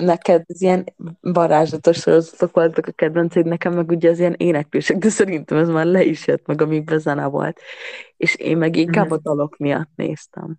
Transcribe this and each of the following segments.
neked az ilyen varázslatos sorozatok voltak a kedvenceid, nekem meg ugye az ilyen éneklősek, de szerintem ez már le is jött meg, amikben zene volt. És én meg inkább Mhm. a dalok miatt néztem.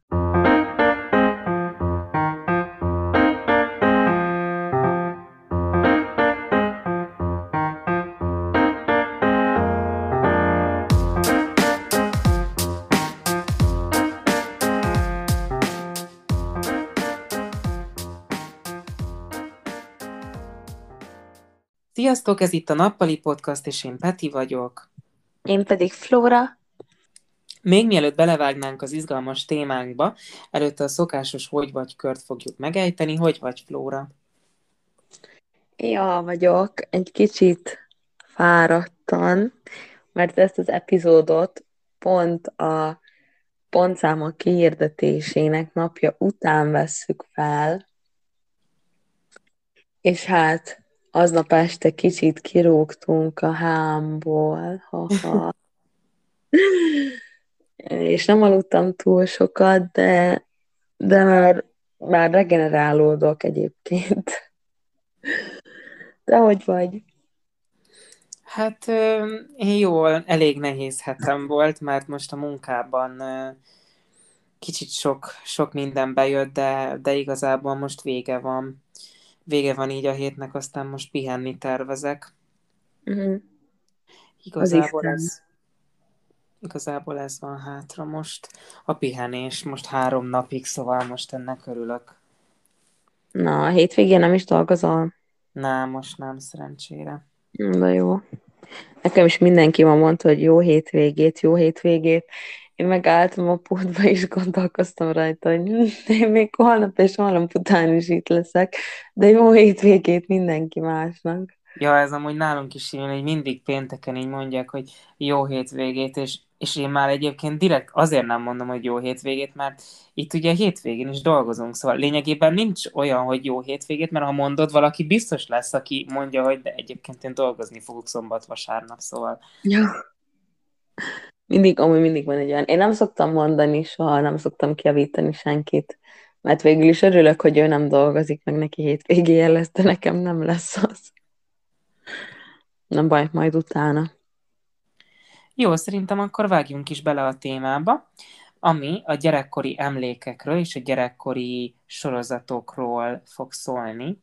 Sziasztok, ez itt a Nappali Podcast, és én Peti vagyok. Én pedig Flóra. Még mielőtt belevágnánk az izgalmas témánkba, előtte a szokásos hogy vagy kört fogjuk megejteni. Hogy vagy, Flóra? Ja, vagyok egy kicsit fáradtan, mert ezt az epizódot pont a pontszámok kihirdetésének napja után vesszük fel, és hát aznap este kicsit kirúgtunk a hámból, haha. és nem aludtam túl sokat, de, de már, már regenerálódok egyébként. De hogy vagy? Hát én jól, elég nehéz hetem volt, mert most a munkában kicsit sok, sok minden bejött, de, de igazából most vége van. Vége van így a hétnek, aztán most pihenni tervezek. Uh-huh. Igazából ez, igazából ez van hátra most. A pihenés most három napig, szóval most ennek örülök. Na, a hétvégén nem is dolgozol? Na, most nem, szerencsére. De jó. Nekem is mindenki ma mondta, hogy jó hétvégét, jó hétvégét. Én megálltam a pultba, és gondolkoztam rajta, hogy hm, én még holnap és holnap után is itt leszek, de jó hétvégét mindenki másnak. Ja, ez amúgy nálunk is ilyen, hogy mindig pénteken így mondják, hogy jó hétvégét, és, és én már egyébként direkt azért nem mondom, hogy jó hétvégét, mert itt ugye hétvégén is dolgozunk, szóval lényegében nincs olyan, hogy jó hétvégét, mert ha mondod, valaki biztos lesz, aki mondja, hogy de egyébként én dolgozni fogok szombat-vasárnap, szóval Ja. Mindig, amúgy mindig van egy olyan. Én nem szoktam mondani soha, nem szoktam kiavítani senkit, mert végül is örülök, hogy ő nem dolgozik, meg neki hétvégéje lesz, de nekem nem lesz az. Nem baj, majd utána. Jó, szerintem akkor vágjunk is bele a témába, ami a gyerekkori emlékekről és a gyerekkori sorozatokról fog szólni,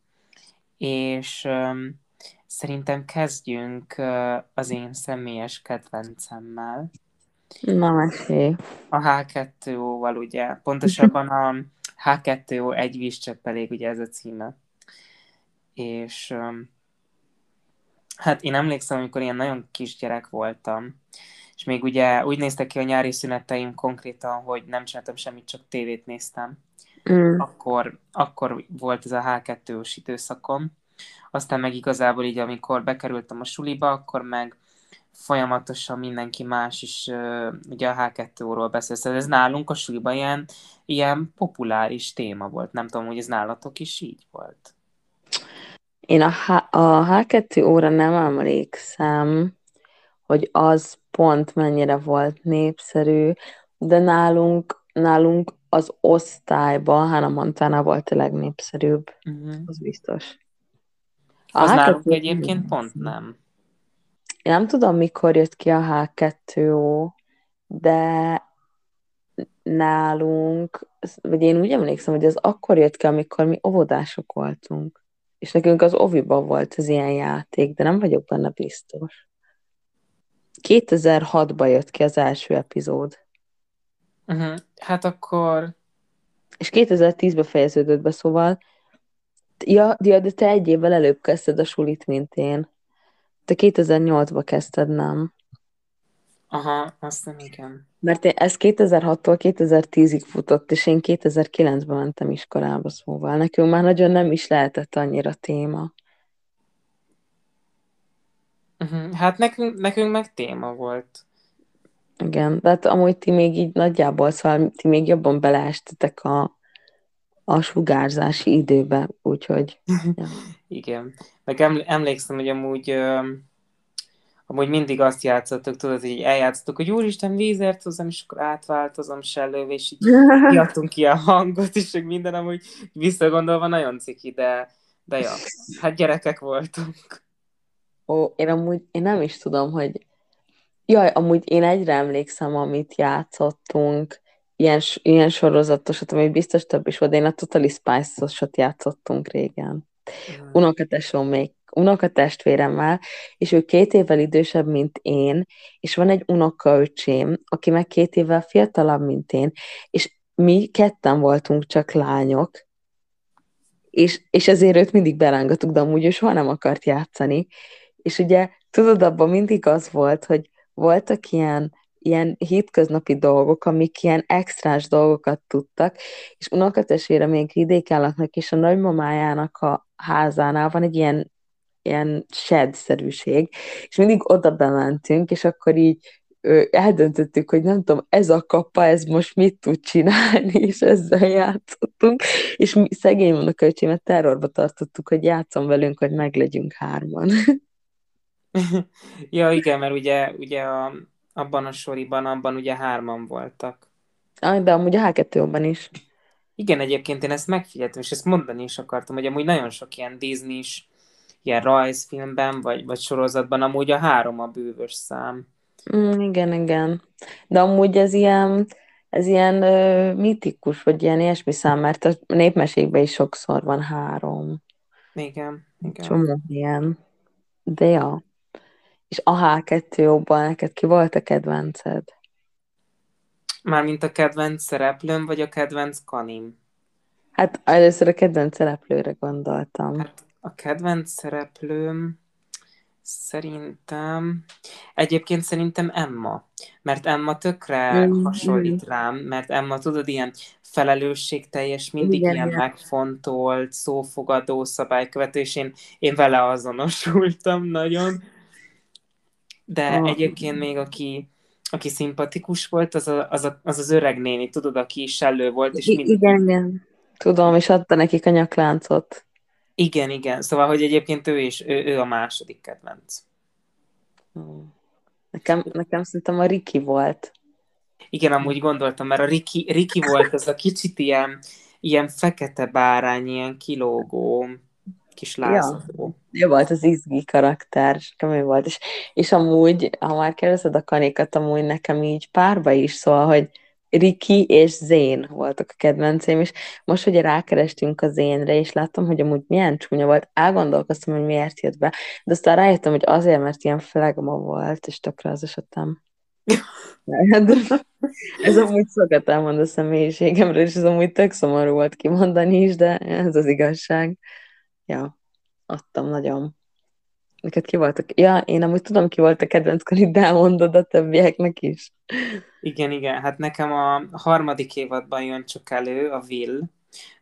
és um, szerintem kezdjünk uh, az én személyes kedvencemmel, Na, mesélj. a H2O-val, ugye, pontosabban a H2O egy vízcsepp elég, ugye ez a címe. És hát én emlékszem, amikor ilyen nagyon kisgyerek voltam, és még ugye úgy néztek ki a nyári szüneteim konkrétan, hogy nem csináltam semmit, csak tévét néztem. Mm. Akkor, akkor volt ez a H2-os időszakom. Aztán meg igazából így, amikor bekerültem a suliba, akkor meg folyamatosan mindenki más is uh, ugye a H2-ról beszél. Szóval ez nálunk a suliban ilyen, ilyen populáris téma volt. Nem tudom, hogy ez nálatok is így volt. Én a, H- a H2 óra nem emlékszem, hogy az pont mennyire volt népszerű, de nálunk, nálunk az osztályban Hannah Montana volt a legnépszerűbb, Uh-huh. az biztos. Az A nálunk H2O egyébként pont nem. Én nem tudom, mikor jött ki a H2O, de nálunk, vagy én úgy emlékszem, hogy az akkor jött ki, amikor mi óvodások voltunk. És nekünk az oviban volt az ilyen játék, de nem vagyok benne biztos. 2006-ban jött ki az első epizód, Uh-huh. Hát akkor és 2010-ben fejeződött be, szóval ja, ja, de te egy évvel előbb kezdted a sulit, mint én. Te 2008-ba kezdted, nem? Aha, azt nem igen. Mert én, ez 2006-tól 2010-ig futott, és én 2009-ben mentem iskolába, szóval nekünk már nagyon nem is lehetett annyira téma. Uh-huh. Hát nekünk, nekünk meg téma volt. Igen, de hát amúgy ti még így nagyjából, szóval ti még jobban beleestetek a, a sugárzási időbe, úgyhogy ja. Igen. Meg eml- emlékszem, hogy amúgy, amúgy mindig azt játszottuk, tudod, hogy eljátszottuk, hogy úristen, vízért hozom, és akkor átváltozom sellővé, és így kiadtunk ki a hangot, és minden amúgy visszagondolva nagyon ciki, de, De ja, hát gyerekek voltunk. Ó, én amúgy, én nem is tudom, hogy... Jaj, amúgy én egyre emlékszem, amit játszottunk, ilyen, ilyen sorozatosat, ami biztos több is volt, de én a Totally Spice-osat játszottunk régen. Mm. Unokatesom még, unokatestvéremmel, és ő két évvel idősebb, mint én, és van egy unokaöcsém, aki meg két évvel fiatalabb, mint én, és mi ketten voltunk csak lányok, és, és ezért őt mindig berángatuk, de amúgy ő soha nem akart játszani. És ugye, tudod, abban mindig az volt, hogy voltak ilyen, ilyen hétköznapi dolgok, amik ilyen extrás dolgokat tudtak, és unokatestvére még vidékállatnak, és a nagymamájának a házánál van egy ilyen, ilyen shed-szerűség, és mindig oda bementünk, és akkor így eldöntöttük, hogy nem tudom, ez a kapa, ez most mit tud csinálni, és ezzel játszottunk, és mi szegény unokaöcsémet terrorba tartottuk, hogy játszom velünk, hogy meglegyünk hárman. ja, igen, mert ugye, ugye a, abban a soriban, abban ugye hárman voltak. Ah, de amúgy a H2-ban is. Igen, egyébként én ezt megfigyeltem, és ezt mondani is akartam, hogy amúgy nagyon sok ilyen Disney-s, ilyen rajzfilmben, vagy, vagy sorozatban amúgy a három a bűvös szám. Mm, igen, igen. De amúgy ez ilyen, ez ilyen ö, mitikus, vagy ilyen ilyesmi szám, mert a népmesékben is sokszor van három. Igen, igen. Csomó ilyen. De ja. És a H2-óban neked ki volt a kedvenced? Mármint a kedvenc szereplőm, vagy a kedvenc kanim? Hát először a kedvenc szereplőre gondoltam. Hát a kedvenc szereplőm szerintem... Egyébként szerintem Emma. Mert Emma tökre Mm, hasonlít rám, mert Emma, tudod, ilyen felelősségteljes, mindig Igen, ilyen igen. megfontolt, szófogadó, szabálykövető, és én, én vele azonosultam nagyon. De Ah. egyébként még aki, aki szimpatikus volt, az, a, az, a, az az öreg néni, tudod, aki sellő volt, és mindig... igen, igen. Tudom, és adta nekik a nyakláncot. Igen, igen. Szóval, hogy egyébként ő is, ő, ő a második kedvenc. Mm. Nekem, nekem szerintem a Riki volt. Igen, amúgy gondoltam, mert a Riki, Riki volt az a kicsit ilyen, ilyen fekete bárány, ilyen kilógó, kis lázadó. Ő volt az izgi karakter, és ő volt. És, és amúgy, ha már kérdezed a kanikat, amúgy nekem így párba is szól, hogy Riki és Zén voltak a kedvenceim, és most ugye rákerestünk a Zénre, és láttam, hogy amúgy milyen csúnya volt, elgondolkoztam, hogy miért jött be, de aztán rájöttem, hogy azért, mert ilyen flegma volt, és tökre az esetem. Ez amúgy szokott elmond a személyiségemről, és ez amúgy tök szomorú volt kimondani is, de ez az igazság. Ja, adtam nagyon. Neked ki voltak? Ja, én amúgy tudom, ki volt a kedvenc de elmondod a többieknek is. Igen, igen. Hát nekem a harmadik évadban jön csak elő a Will,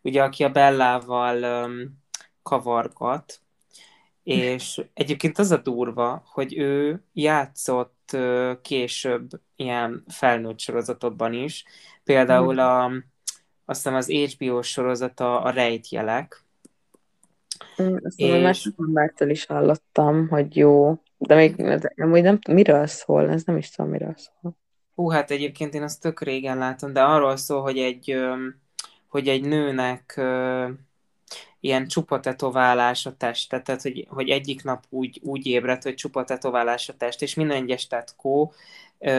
ugye, aki a Bellával um, kavargat, és egyébként az a durva, hogy ő játszott uh, később ilyen felnőtt sorozatokban is, például a, azt hiszem az HBO sorozata a Rejtjelek, Azt mondom, És- más embertől is hallottam, hogy jó, de még amúgy nem miről szól, ez nem is tudom, miről szól. Hú, hát egyébként én azt tök régen látom, de arról szól, hogy egy, hogy egy nőnek ilyen csupa tetoválás a teste, tehát hogy, hogy egyik nap úgy, úgy ébred, hogy csupa tetoválás a test, és minden egyes tetkó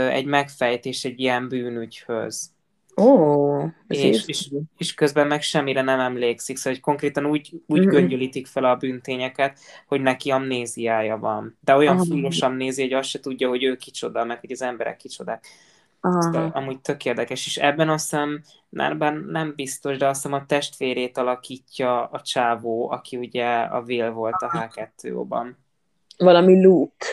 egy megfejtés egy ilyen bűnügyhöz. Ó, ez És, és, és közben meg semmire nem emlékszik, szóval hogy konkrétan úgy, úgy Mhm. göngyölítik fel a bűntényeket, hogy neki amnéziája van. De olyan Aha. fullos amnézia, hogy azt se tudja, hogy ő kicsoda, meg hogy az emberek kicsodák. Szóval Aha. amúgy tök érdekes, és ebben azt hiszem, nem, nem biztos, de azt hiszem a testvérét alakítja a csávó, aki ugye a Will volt a H2-ban. Valami Luke.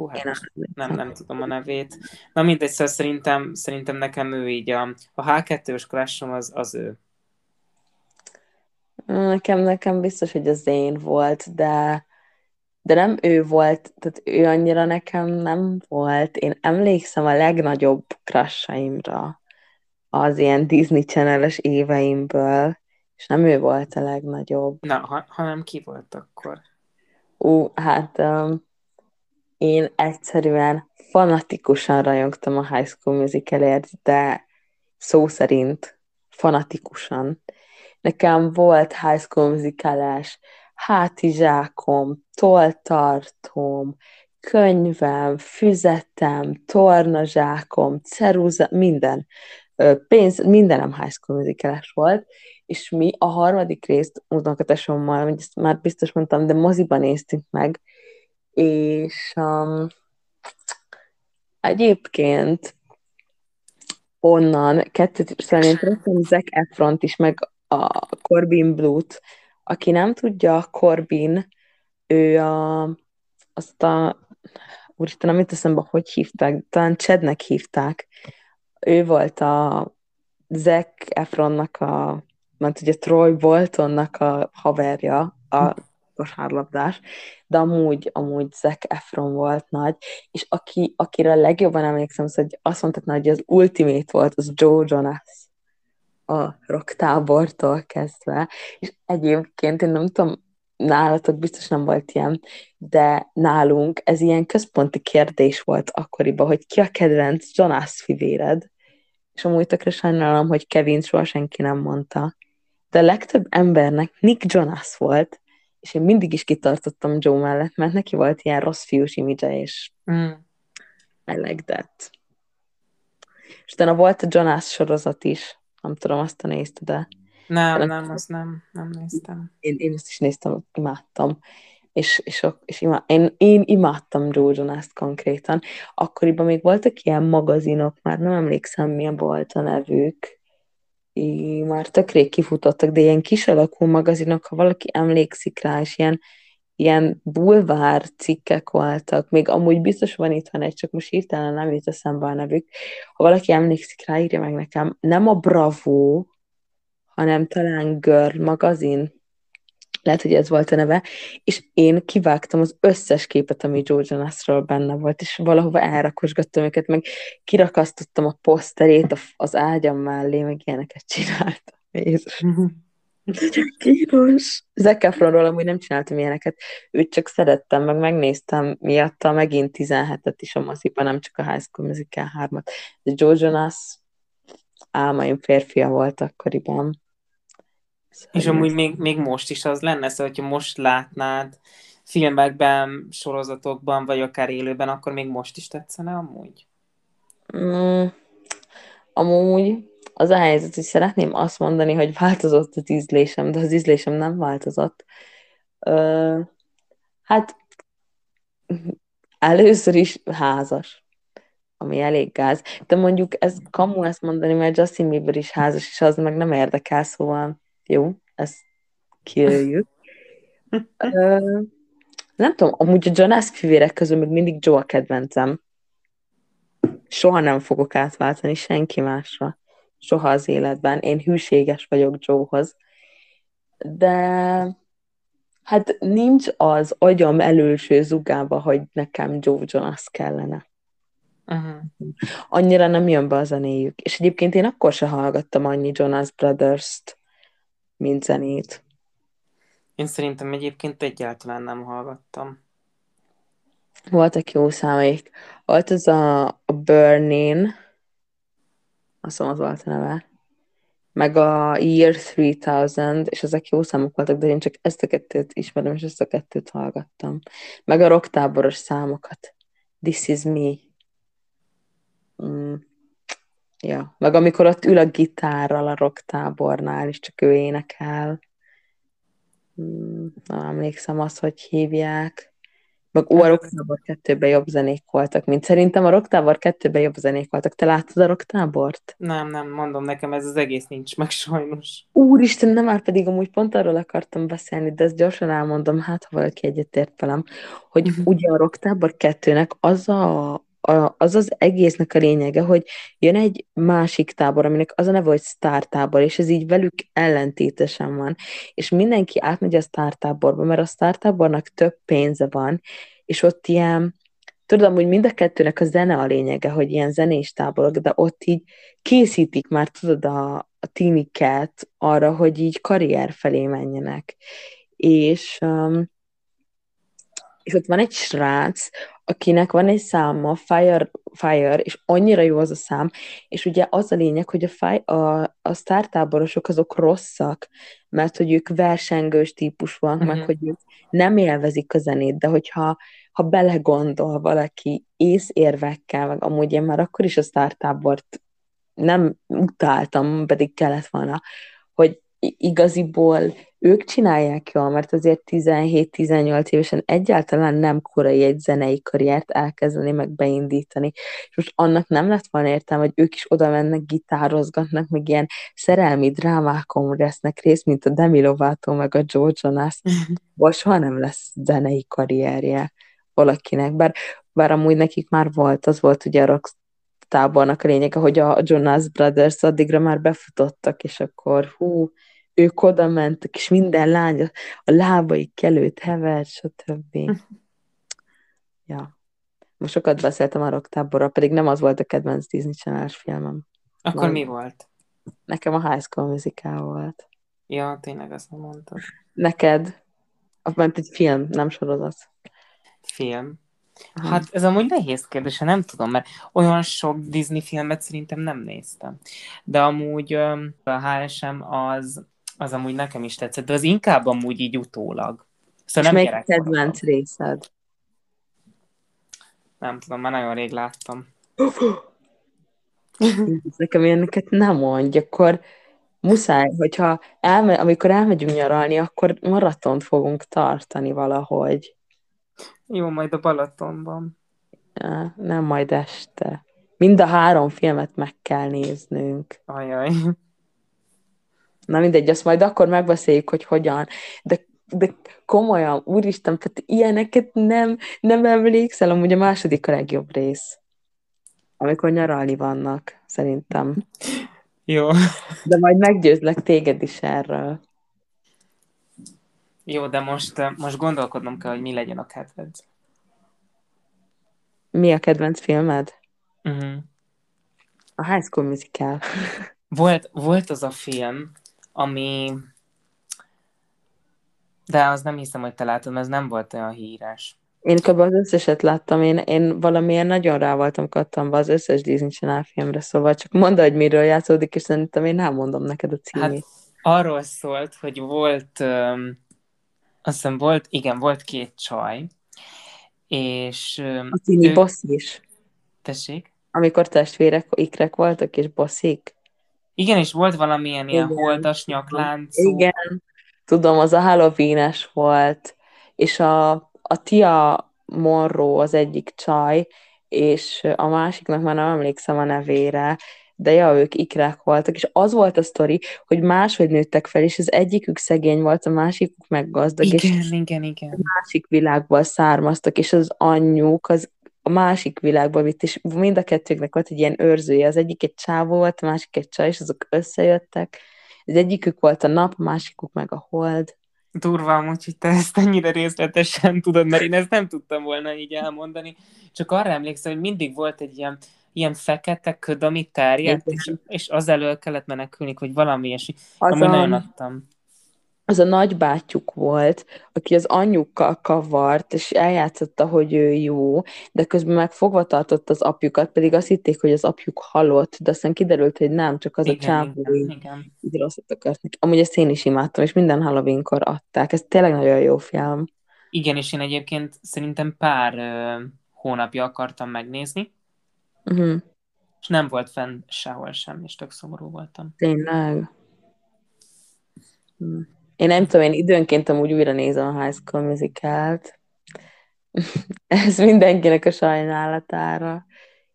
Hú, hát most nem nem, tudom a nevét. Na mindegy, szóval szerintem, szerintem nekem ő így a, a H2-ös crushom az, az ő. Nekem, nekem biztos, hogy az én volt, de, de nem ő volt, tehát ő annyira nekem nem volt. Én emlékszem a legnagyobb crushaimra az ilyen Disney Channel-es éveimből, és nem ő volt a legnagyobb. Na, ha, hanem ki volt akkor? Ú, hát um, én egyszerűen fanatikusan rajongtam a High School Musicalért, de szó szerint fanatikusan. nekem volt high school musicales, hátizsákom, toltartom, könyvem, füzetem, tornazsákom, ceruza, minden. Pénz, mindenem high school musicales volt, és mi a harmadik részt unokatesommal, ezt már biztos mondtam, de moziban néztünk meg, és um, egyébként onnan kettőt szerintem Zac efron is, meg a Corbin Blut. Aki nem tudja, Corbin, ő a, azt a, úristen, nem eszembe, hogy hívták, talán Chednek hívták. Ő volt a Zac Efronnak a, mert ugye Troy Boltonnak a haverja, a kosárlabdás, de amúgy, amúgy Zac Efron volt nagy, és aki, akire legjobban emlékszem, az, hogy azt mondtad, hogy az ultimate volt, az Joe Jonas a rocktábortól kezdve, és egyébként én nem tudom, nálatok biztos nem volt ilyen, de nálunk ez ilyen központi kérdés volt akkoriban, hogy ki a kedvenc Jonas fivéred, és amúgy tökre sajnálom, hogy Kevin soha senki nem mondta, de a legtöbb embernek Nick Jonas volt, és én mindig is kitartottam Joe mellett, mert neki volt ilyen rossz fiús imidzse, és mm. I like that. És utána volt a Jonas sorozat is, nem tudom, azt a nézted, de... Nem, nem, nem, azt nem, nem néztem. Én, én ezt is néztem, imádtam. És, és, és imá, én, én imádtam Joe Jonas-t konkrétan. Akkoriban még voltak ilyen magazinok, már nem emlékszem, milyen volt a nevük, í, már tök rég kifutottak, de ilyen kis alakú magazinok, ha valaki emlékszik rá, és ilyen, ilyen bulvár cikkek voltak, még amúgy biztos van itt van egy, csak most hirtelen nem jut eszembe a nevük. Ha valaki emlékszik rá, írja meg nekem. Nem a Bravo, hanem talán Girl magazin, lehet, hogy ez volt a neve, és én kivágtam az összes képet, ami Joe Jonasról benne volt, és valahova elrakosgattam őket, meg kirakasztottam a poszterét az ágyam mellé, meg ilyeneket csináltam. Jézus. Kínos. Zac Efronról amúgy nem csináltam ilyeneket, őt csak szerettem, meg megnéztem miatta megint 17-et is a moziban, nem csak a High School Musical 3-at. De Joe Jonas álmaim férfia volt akkoriban. És amúgy még, még most is az lenne, szóval, hogyha most látnád filmekben, sorozatokban, vagy akár élőben, akkor még most is tetszene amúgy? Mm, amúgy az a helyzet, hogy szeretném azt mondani, hogy változott az ízlésem, de az ízlésem nem változott. Ö, hát először is házas, ami elég gáz. De mondjuk ez kamu ezt mondani, mert Justin Bieber is házas, és az meg nem érdekel, szóval jó, ezt kijöjjük. uh, nem tudom, amúgy a Jonas fivérek közül még mindig Joe a kedvencem. Soha nem fogok átváltani senki másra. Soha az életben. Én hűséges vagyok Joehoz. De hát nincs az agyam előső zugába, hogy nekem Joe Jonas kellene. Uh-huh. Annyira nem jön be a zenéjük. És egyébként én akkor se hallgattam annyi Jonas Brothers-t, mint zenét. Én szerintem egyébként egyáltalán nem hallgattam. Voltak jó számaik. Volt az a, a Burning, azt az volt a neve, meg a Year 3000, és ezek jó számok voltak, de én csak ezt a kettőt ismerem, és ezt a kettőt hallgattam. Meg a rocktáboros számokat. This is me. Mm. Ja, meg amikor ott ül a gitárral a rocktábornál, és csak ő énekel. Hmm, nem emlékszem azt, hogy hívják. Meg ó, a Rocktábor 2-ben jobb zenék voltak, mint szerintem a Rocktábor 2-ben jobb zenék voltak. Te láttad a Rocktábort? Nem, nem, mondom nekem, ez az egész nincs meg sajnos. Úristen, nem már pedig amúgy pont arról akartam beszélni, de ezt gyorsan elmondom, hát ha valaki egyetért velem, hogy mhm. ugye a Rocktábor 2-nek az a, a, az az egésznek a lényege, hogy jön egy másik tábor, aminek az a neve, hogy sztártábor, és ez így velük ellentétesen van. És mindenki átmegy a sztártáborba, mert a sztártábornak több pénze van, és ott ilyen, tudom, hogy mind a kettőnek a zene a lényege, hogy ilyen zenés táborok, de ott így készítik már, tudod, a, a tiniket arra, hogy így karrier felé menjenek. És um, és ott van egy srác, akinek van egy száma, Fire, Fire, és annyira jó az a szám, és ugye az a lényeg, hogy a, fire, a, a sztártáborosok azok rosszak, mert hogy ők versengős típus van, uh-huh. meg Mhm. hogy ők nem élvezik a zenét, de hogyha ha belegondol valaki észérvekkel, meg amúgy én már akkor is a sztártábort nem utáltam, pedig kellett volna, igaziból ők csinálják jól, mert azért 17-18 évesen egyáltalán nem korai egy zenei karriert elkezdeni, meg beindítani. És most annak nem lett volna értelme, hogy ők is oda mennek, gitározgatnak, meg ilyen szerelmi drámákon vesznek részt, mint a Demi Lovato, meg a Joe Jonas. Vagy soha nem lesz zenei karrierje valakinek, bár, bár amúgy nekik már volt, az volt ugye a rock tábornak a lényege, hogy a Jonas Brothers addigra már befutottak, és akkor hú, ők oda mentek, és minden lány a, lábaik kelőtt hevert, stb. ja. Most sokat beszéltem a rock táborra, pedig nem az volt a kedvenc Disney channel filmem. Akkor Nem. mi volt? Nekem a High School Musical volt. Ja, tényleg azt nem mondtad. Neked? Az ment egy film, nem sorozat. Film. Hát ez amúgy nehéz kérdés, nem tudom, mert olyan sok Disney filmet szerintem nem néztem. De amúgy a HSM az, az amúgy nekem is tetszett, de az inkább amúgy így utólag. és Szóval nem melyik kedvenc részed? Nem tudom, már nagyon rég láttam. Nekem ilyeneket nem mondj, akkor muszáj, hogyha elme, amikor elmegyünk nyaralni, akkor maratont fogunk tartani valahogy. Jó, majd a Balatonban. Ja, Nem majd este. Mind a három filmet meg kell néznünk. Ajaj. Na mindegy, azt majd akkor megbeszéljük, hogy hogyan. De, de komolyan, úristen, tehát ilyeneket nem, nem emlékszel, amúgy a második a legjobb rész. Amikor nyaralni vannak, szerintem. Jó. De majd meggyőzlek téged is erről. Jó, de most, eh, most gondolkodnom kell, hogy mi legyen a kedvenc. Mi a kedvenc filmed? Uh-huh. A High School Musical. Volt, volt az a film, ami... De az nem hiszem, hogy te látod, mert ez nem volt olyan híres. Én kb. az összeset láttam, én, én valamilyen nagyon rá voltam kattanva az összes Disney Channel filmre, szóval csak mondd, hogy miről játszódik, és szerintem én nem mondom neked a címét. Hát arról szólt, hogy volt, öm, azt hiszem volt, igen, volt két csaj, és öm, a Tini ők- boss is. tessék? Amikor testvérek, ikrek voltak, és bosszik. Igen, és volt valamilyen ilyen Igen. holdas nyakláncú. Igen, tudom, az a halloween volt, és a, a Tia Monroe az egyik csaj, és a másiknak már nem emlékszem a nevére, de ja, ők ikrák voltak, és az volt a sztori, hogy máshogy nőttek fel, és az egyikük szegény volt, a másikuk meg gazdag, és Igen, igen, igen. másik világból származtak, és az anyjuk az a másik világba vitt, és mind a kettőknek volt egy ilyen őrzője. Az egyik egy csávó volt, a másik egy csaj, és azok összejöttek. Az egyikük volt a nap, a másikuk meg a hold. Durva amúgy, hogy te ezt ennyire részletesen tudod, mert én ezt nem tudtam volna így elmondani. Csak arra emlékszem, hogy mindig volt egy ilyen, ilyen fekete köd, ami terjedt, és, és az elől kellett menekülni, hogy valami ilyesmi. Az Ami nagyon adtam. Az a nagybátyjuk volt, aki az anyjukkal kavart, és eljátszotta, hogy ő jó, de közben meg fogva tartott az apjukat, pedig azt hitték, hogy az apjuk halott, de aztán kiderült, hogy nem, csak az a Igen, csávó igen, így rosszat akart. Amúgy ezt én is imádtam, és minden Halloweenkor adták. Ez tényleg nagyon jó film. Igen, és én egyébként szerintem pár ö, hónapja akartam megnézni, Uh-huh. és nem volt fenn sehol sem, és tök szomorú voltam. Tényleg. Hm. Én nem tudom, én időnként amúgy újra nézem a High School Musical-t. Ez mindenkinek a sajnálatára.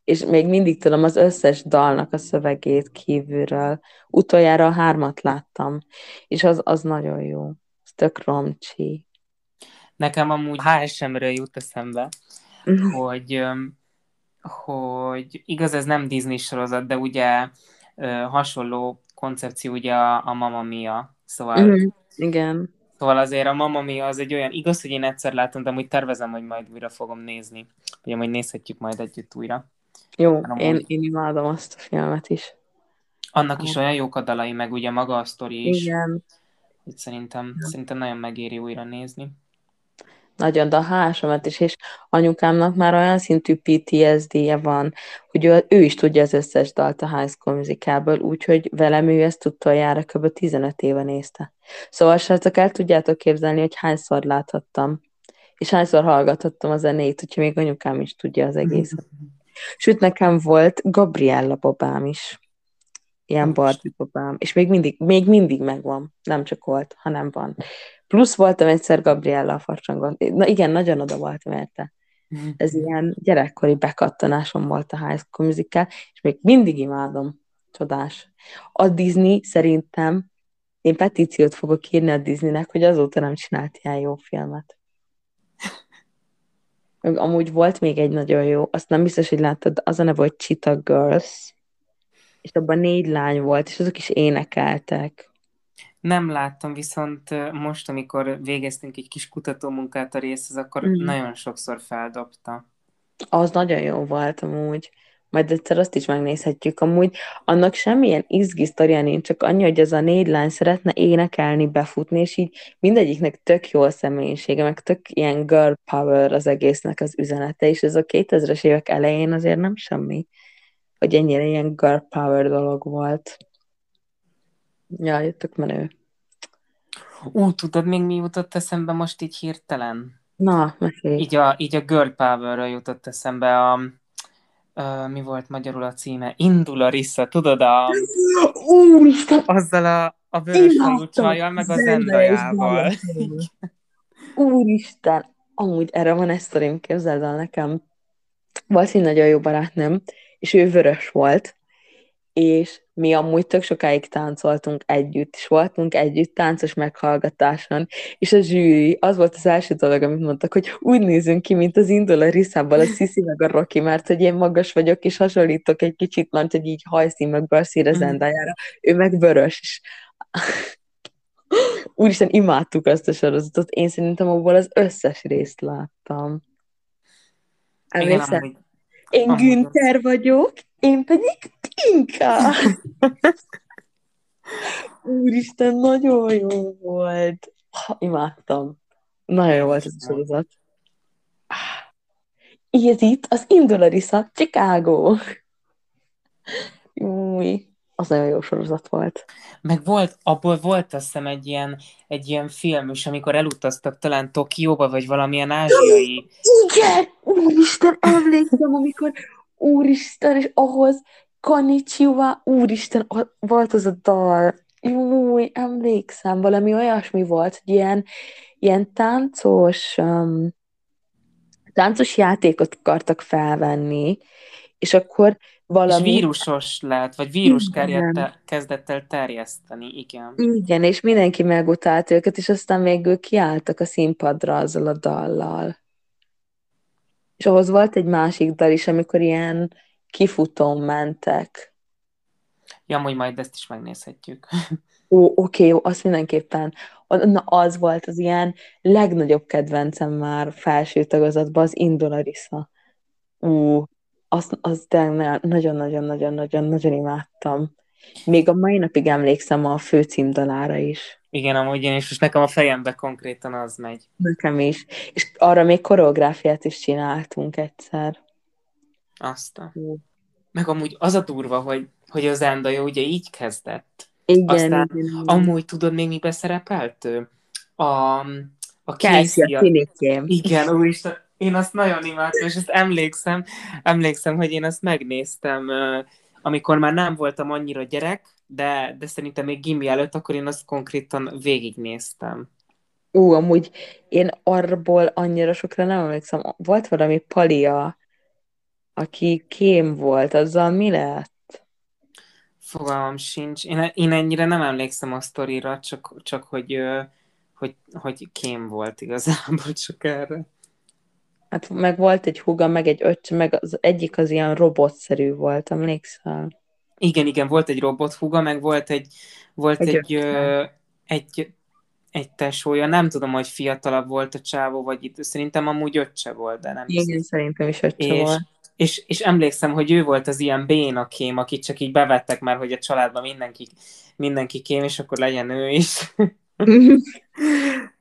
És még mindig tudom az összes dalnak a szövegét kívülről. Utoljára a hármat láttam, és az, az nagyon jó. Ez tök romcsi. Nekem amúgy HSM-ről jut eszembe, hogy, öm, hogy igaz, ez nem Disney sorozat, de ugye hasonló koncepció ugye a, a Mamma Mia, szóval, Mhm. Igen. szóval azért a Mamma Mia az egy olyan, igaz, hogy én egyszer láttam, de amúgy tervezem, hogy majd újra fogom nézni, ugye majd nézhetjük majd együtt újra. Jó, Amúgy. én, én imádom azt a filmet is. Annak is olyan jók a dalai, meg ugye maga a sztori is, Igen. hogy szerintem, szerintem nagyon megéri újra nézni. Nagyon, a hásomat is, és anyukámnak már olyan szintű PTSD-je van, hogy ő, ő is tudja az összes dalt a High School Musicalből, úgyhogy velem ő ezt utoljára kb. 15 éve nézte. Szóval srácok, el tudjátok képzelni, hogy hányszor láthattam, és hányszor hallgathattam a zenét, úgyhogy még anyukám is tudja az egészet. Sőt, nekem volt Gabriella babám is. Ilyen Barbie babám. És még mindig, még mindig megvan. Nem csak volt, hanem van. Plusz voltam egyszer Gabriella a farcsangon. Na igen, nagyon oda voltam érte. Ez ilyen gyerekkori bekattanásom volt a High School Musical, és még mindig imádom. Csodás. A Disney szerintem, én petíciót fogok írni a Disneynek, hogy azóta nem csinált ilyen jó filmet. Amúgy volt még egy nagyon jó, azt nem biztos, hogy láttad, az a neve, hogy Cheetah Girls, és abban négy lány volt, és azok is énekeltek. Nem láttam, viszont most, amikor végeztünk egy kis kutatómunkát a részhez, akkor mm. nagyon sokszor feldobta. Az nagyon jó volt amúgy. Majd egyszer azt is megnézhetjük. Amúgy annak semmilyen izgi sztoria nincs, csak annyi, hogy ez a négy lány szeretne énekelni, befutni, és így mindegyiknek tök jó a személyisége, meg tök ilyen girl power az egésznek az üzenete, és ez a 2000-es évek elején azért nem semmi, hogy ennyire ilyen girl power dolog volt. Ja, tök menő. Ú, tudod még mi jutott eszembe most így hirtelen? Na, mesélj. Így a, így a Girl power jutott eszembe a, a, mi volt magyarul a címe? Indul a Rissa, tudod a... Úristen! Azzal a, a vörös csajjal, meg a zendajával. Úristen! Amúgy erre van ezt sztorim, képzeld el nekem. Volt egy nagyon jó barátnőm, és ő vörös volt, és mi amúgy tök sokáig táncoltunk együtt, és voltunk együtt táncos meghallgatáson, és a zsűri, az volt az első dolog, amit mondtak, hogy úgy nézünk ki, mint az indul a Riszából, a Sisi meg a Rocky, mert hogy én magas vagyok, és hasonlítok egy kicsit, mert hogy így hajszín meg az endájára, ő meg vörös, és úristen, imádtuk azt a sorozatot, én szerintem abból az összes részt láttam. Emlékszel? Én Günther vagyok, én pedig Tinka. Úristen, nagyon jó volt. Ha, imádtam. Nagyon jó volt ez a sorozat. Ez itt az Indolarisa, Chicago. Új, az nagyon jó sorozat volt. Meg volt, abból volt azt hiszem egy ilyen, egy ilyen film is, amikor elutaztak talán Tokióba, vagy valamilyen ázsiai... Igen! Úristen, emlékszem, amikor úristen, és ahhoz Konnichiwa, úristen, volt az a dal. Júj, emlékszem, valami olyasmi volt, hogy ilyen, ilyen táncos, um, táncos játékot akartak felvenni, és akkor valami... És vírusos lett, vagy vírus kezdett el terjeszteni, igen. Igen, és mindenki megutált őket, és aztán még ők kiálltak a színpadra azzal a dallal. És ahhoz volt egy másik dal is, amikor ilyen kifutón mentek. Ja, hogy majd ezt is megnézhetjük. Ó, oké, jó, azt mindenképpen. Na, az volt az ilyen legnagyobb kedvencem már felső tagozatban, az Indolarisa. Ú, azt, azt nagyon-nagyon-nagyon-nagyon-nagyon imádtam. Még a mai napig emlékszem a főcímdalára is. Igen, amúgy én is, és nekem a fejembe konkrétan az megy. Nekem is. És arra még koreográfiát is csináltunk egyszer. Azt. Meg amúgy az a durva, hogy, hogy az Endaja ugye így kezdett. Igen, Aztán igen, igen. amúgy tudod még mi beszerepelt ő? A, a Casey, a finikém. Igen, úristen, én azt nagyon imádtam, és ezt emlékszem, emlékszem, hogy én azt megnéztem, amikor már nem voltam annyira gyerek, de, de szerintem még gimi előtt, akkor én azt konkrétan végignéztem. Ú, amúgy én arból annyira sokra nem emlékszem. Volt valami Palia, aki kém volt, azzal mi lett? Fogalmam sincs. Én, én ennyire nem emlékszem a sztorira, csak, csak hogy, hogy, hogy kém volt igazából csak erre. Hát meg volt egy húga, meg egy öccse, meg az egyik az ilyen robotszerű volt, emlékszel? Igen, igen, volt egy robothúga, meg volt egy, volt egy, egy, ö, egy, egy tesója, nem tudom, hogy fiatalabb volt a csávó, vagy itt, szerintem amúgy öccse volt, de nem Igen, hiszem. szerintem is öccse és, volt. És, és emlékszem, hogy ő volt az ilyen bénakém, akit csak így bevettek már, hogy a családban mindenki, mindenki kém, és akkor legyen ő is.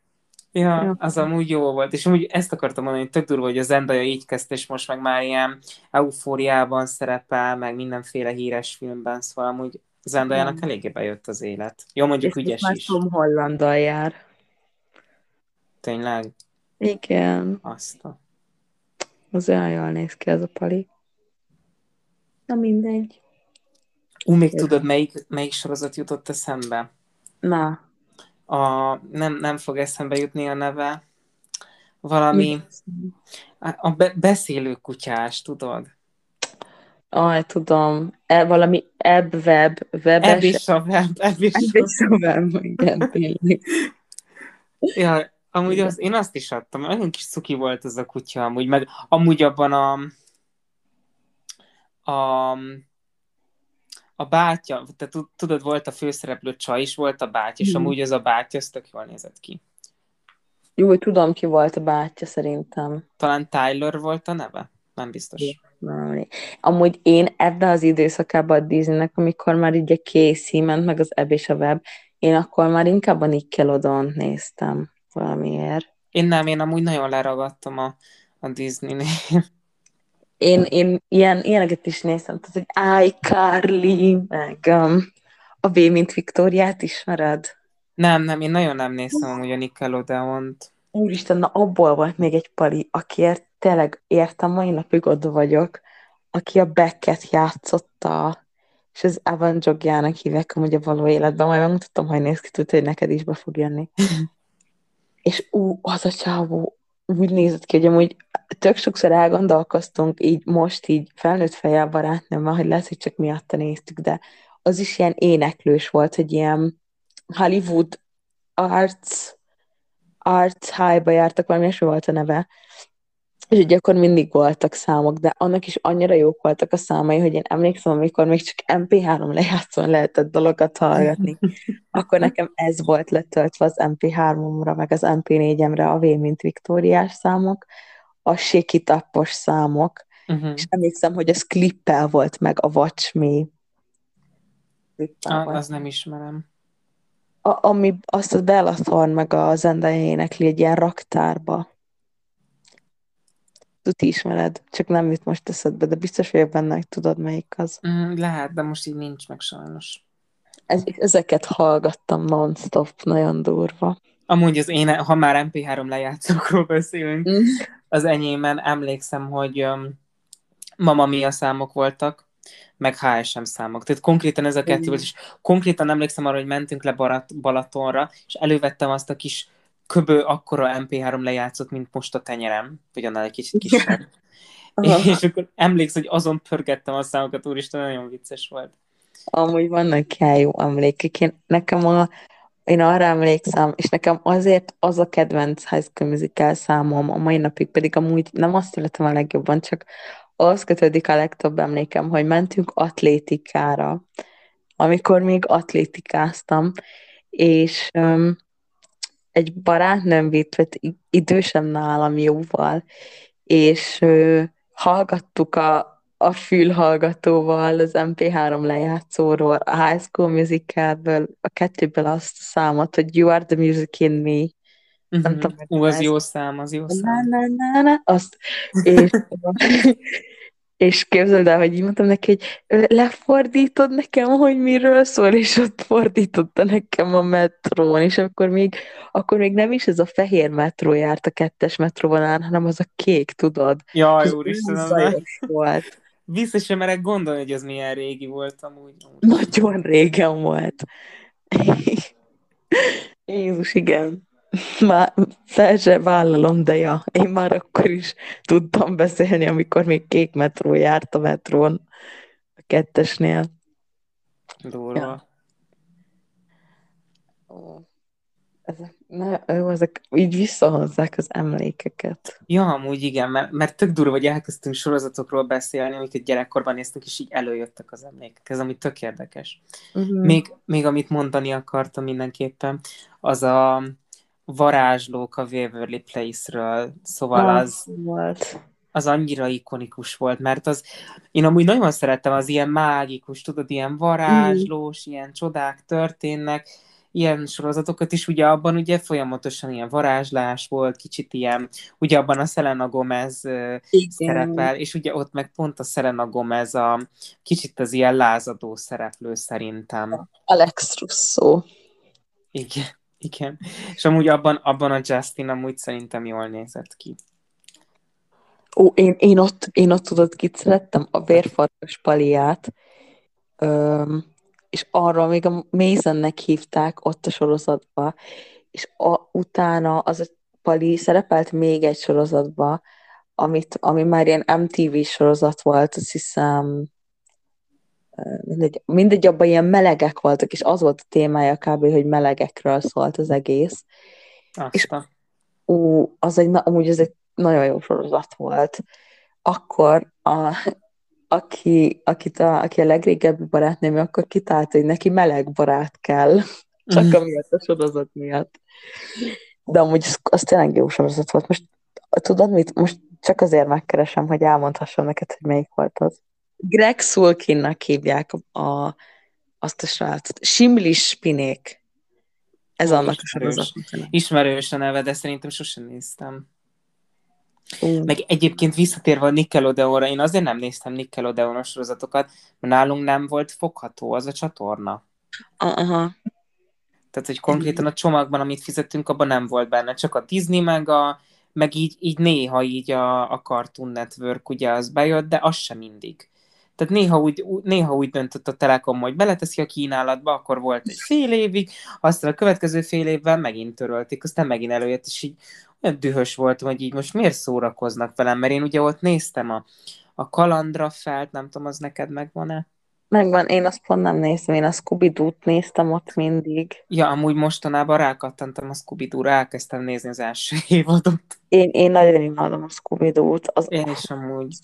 Ja, Ja. az amúgy jó volt, és amúgy ezt akartam mondani, hogy tök durva, hogy a Zendaya így kezdte, és most meg már ilyen eufóriában szerepel, meg mindenféle híres filmben, szóval amúgy Zendaya-nak eléggé bejött az élet. Jó, mondjuk És ügyes most is. Tom Hollanddal jár. Tényleg? Igen. Azt a... Az olyan jól néz ki ez a pali. Na mindegy. Ú, még Igen. tudod, melyik, melyik sorozat jutott eszembe? Na. A, nem, nem fog eszembe jutni a neve. Valami, a be, beszélő kutyás, tudod? Aj, tudom. E, valami ebb web, webes. Ebb és a web, ebb és Ebb a és a web, igen, tényleg. Ja, amúgy Igen. az, én azt is adtam, nagyon kis cuki volt az a kutya, amúgy, meg amúgy abban a a, a bátya, te tud- tudod, volt a főszereplő csaj is, volt a bátya, és Mhm. amúgy az a bátya, az tök jól nézett ki. Jó, hogy tudom, ki volt a bátyja szerintem. Talán Tyler volt a neve? Nem biztos. Nem emlék. Amúgy én ebben az időszakában a Disneynek, amikor már így a Casey ment, meg az Ebb és a Web, én akkor már inkább a Nickelodeon néztem valamiért. Én nem, én amúgy nagyon leragadtam a, a Disney-nél. Én, én ilyen, ilyeneket is néztem, tehát, hogy iCarly, meg um, a B, mint Viktóriát ismered? Nem, nem, én nagyon nem néztem amúgy a Nickelodeon-t. Úristen, na abból volt még egy pali, akiért tényleg értem, mai napig oda vagyok, aki a Becket játszotta, és az Evan Jogjának hívják amúgy a való életben, majd megmutatom, hogy néz ki, tudod, hogy neked is be fog jönni. és ú, az a csávó úgy nézett ki, hogy amúgy tök sokszor elgondolkoztunk így most így felnőtt fejjel barátnőmmel, hogy lehet, hogy csak miatta néztük, de az is ilyen éneklős volt, hogy ilyen Hollywood Arts Arts High-ba jártak, valami ilyesmi volt a neve, és ugye akkor mindig voltak számok, de annak is annyira jók voltak a számai, hogy én emlékszem, amikor még csak MP3 lejátszón lehetett dolgokat hallgatni, akkor nekem ez volt letöltve az MP3-omra, meg az MP4-emre a V, mint Viktóriás számok, a Shake It Up-os számok, Uh-huh. és emlékszem, hogy az klippel volt meg a Watch Me. Ah, az nem ismerem. A, ami azt a Bella Thorne meg a Zendaya énekli egy ilyen raktárba. Tuti ismered, csak nem jut most eszedbe, de biztos vagyok benne, hogy tudod, melyik az. Mm, lehet, de most így nincs meg sajnos. Ez, ezeket hallgattam non-stop, nagyon durva. Amúgy az én, ha már MP3 lejátszókról beszélünk, Mm. az enyémen emlékszem, hogy um, Mama Mia számok voltak, meg HSM számok. Tehát konkrétan ez a kettő volt, és konkrétan emlékszem arra, hogy mentünk le Barat, Balatonra, és elővettem azt a kis köbö akkora MP3 lejátszott, mint most a tenyerem, vagy annál egy kicsit kisebb. Aha. és akkor emlékszem, hogy azon pörgettem a számokat, úristen, nagyon vicces volt. Amúgy vannak ilyen jó emlékek. Én, nekem a, én arra emlékszem, és nekem azért az a kedvenc High School Musical számom, a mai napig pedig amúgy nem azt illetem a legjobban, csak az kötődik a legtöbb emlékem, hogy mentünk atlétikára, amikor még atlétikáztam, és um, egy barátnőm vitt, vagy i- idősebb nálam jóval, és ö, hallgattuk a, a fülhallgatóval az MP3 lejátszóról, a High School Musicalből, a kettőből azt a számot, hogy You are the music in me. Uh-huh. tudom, hogy Ú, az jó szám, az jó Na, szám. na, na, na, azt, és, és képzeld el, hogy így mondtam neki, hogy lefordítod nekem, hogy miről szól, és ott fordította nekem a metrón, és akkor még, akkor még nem is ez a fehér metró járt a kettes metróvonalán, hanem az a kék, tudod? Jaj, úristen, volt. Vissza sem merek gondolni, hogy az milyen régi volt amúgy. Nagyon régen volt. Jézus, igen. Már fel se vállalom, de ja, én már akkor is tudtam beszélni, amikor még kék metró járt a metrón, a kettesnél. Durva. Ja. Ó, Ezek, na, jó, ezek így visszahozzák az emlékeket. Ja, amúgy igen, mert, mert tök durva, hogy elkezdtünk sorozatokról beszélni, amiket gyerekkorban néztünk, és így előjöttek az emlékek. Ez ami tök érdekes. Uh-huh. Még, még amit mondani akartam mindenképpen, az a varázslók a Waverly Place-ről. Szóval az, volt. az annyira ikonikus volt, mert az, én amúgy nagyon szerettem az ilyen mágikus, tudod, ilyen varázslós, ilyen csodák történnek, ilyen sorozatokat is, ugye abban ugye folyamatosan ilyen varázslás volt, kicsit ilyen, ugye abban a Selena Gomez Igen. szerepel, és ugye ott meg pont a Selena Gomez a kicsit az ilyen lázadó szereplő szerintem. Alex Russo. Igen, igen. És amúgy abban, abban a Justin amúgy szerintem jól nézett ki. Ó, én, én, ott, én ott tudod, kit szerettem? A vérfarkas paliát. Öm, és arra még a Masonnek hívták ott a sorozatba, és a, utána az a Pali szerepelt még egy sorozatba, amit, ami már ilyen MTV sorozat volt, azt hiszem, mindegy, mindegy, abban ilyen melegek voltak, és az volt a témája kb., hogy melegekről szólt az egész. Aztán. És ú, az egy, amúgy ez egy nagyon jó sorozat volt. Akkor a, aki, akit a, aki a legrégebbi barátnőm, akkor kitálta, hogy neki meleg barát kell, csak mm. amiatt a sorozat miatt. De amúgy az, az tényleg jó sorozat volt. Most tudod mit? Most csak azért megkeresem, hogy elmondhassam neked, hogy melyik volt az. Greg Sulkinnak hívják a, azt a srácot. Simlis Spinék. Ez Ó, annak a sorozat. Ismerős a neve, de szerintem sosem néztem. Mm. Meg egyébként visszatérve a Nickelodeonra, én azért nem néztem nickelodeon sorozatokat, mert nálunk nem volt fogható az a csatorna. Aha. Tehát, hogy konkrétan a csomagban, amit fizettünk, abban nem volt benne, csak a Disney meg a, meg így, így néha így a, a Cartoon Network ugye az bejött, de az sem mindig. Tehát néha úgy, néha úgy döntött a Telekom, hogy beleteszi a kínálatba, akkor volt egy fél évig, aztán a következő fél évben megint törölték, aztán megint előjött, és így olyan dühös voltam, hogy így most miért szórakoznak velem, mert én ugye ott néztem a, a kalandra felt, nem tudom, az neked megvan-e? Megvan, én azt pont nem néztem, én a scooby néztem ott mindig. Ja, amúgy mostanában rákattantam a scooby doo elkezdtem nézni az első évadot. Én, én nagyon imádom a scooby Az... Én is amúgy.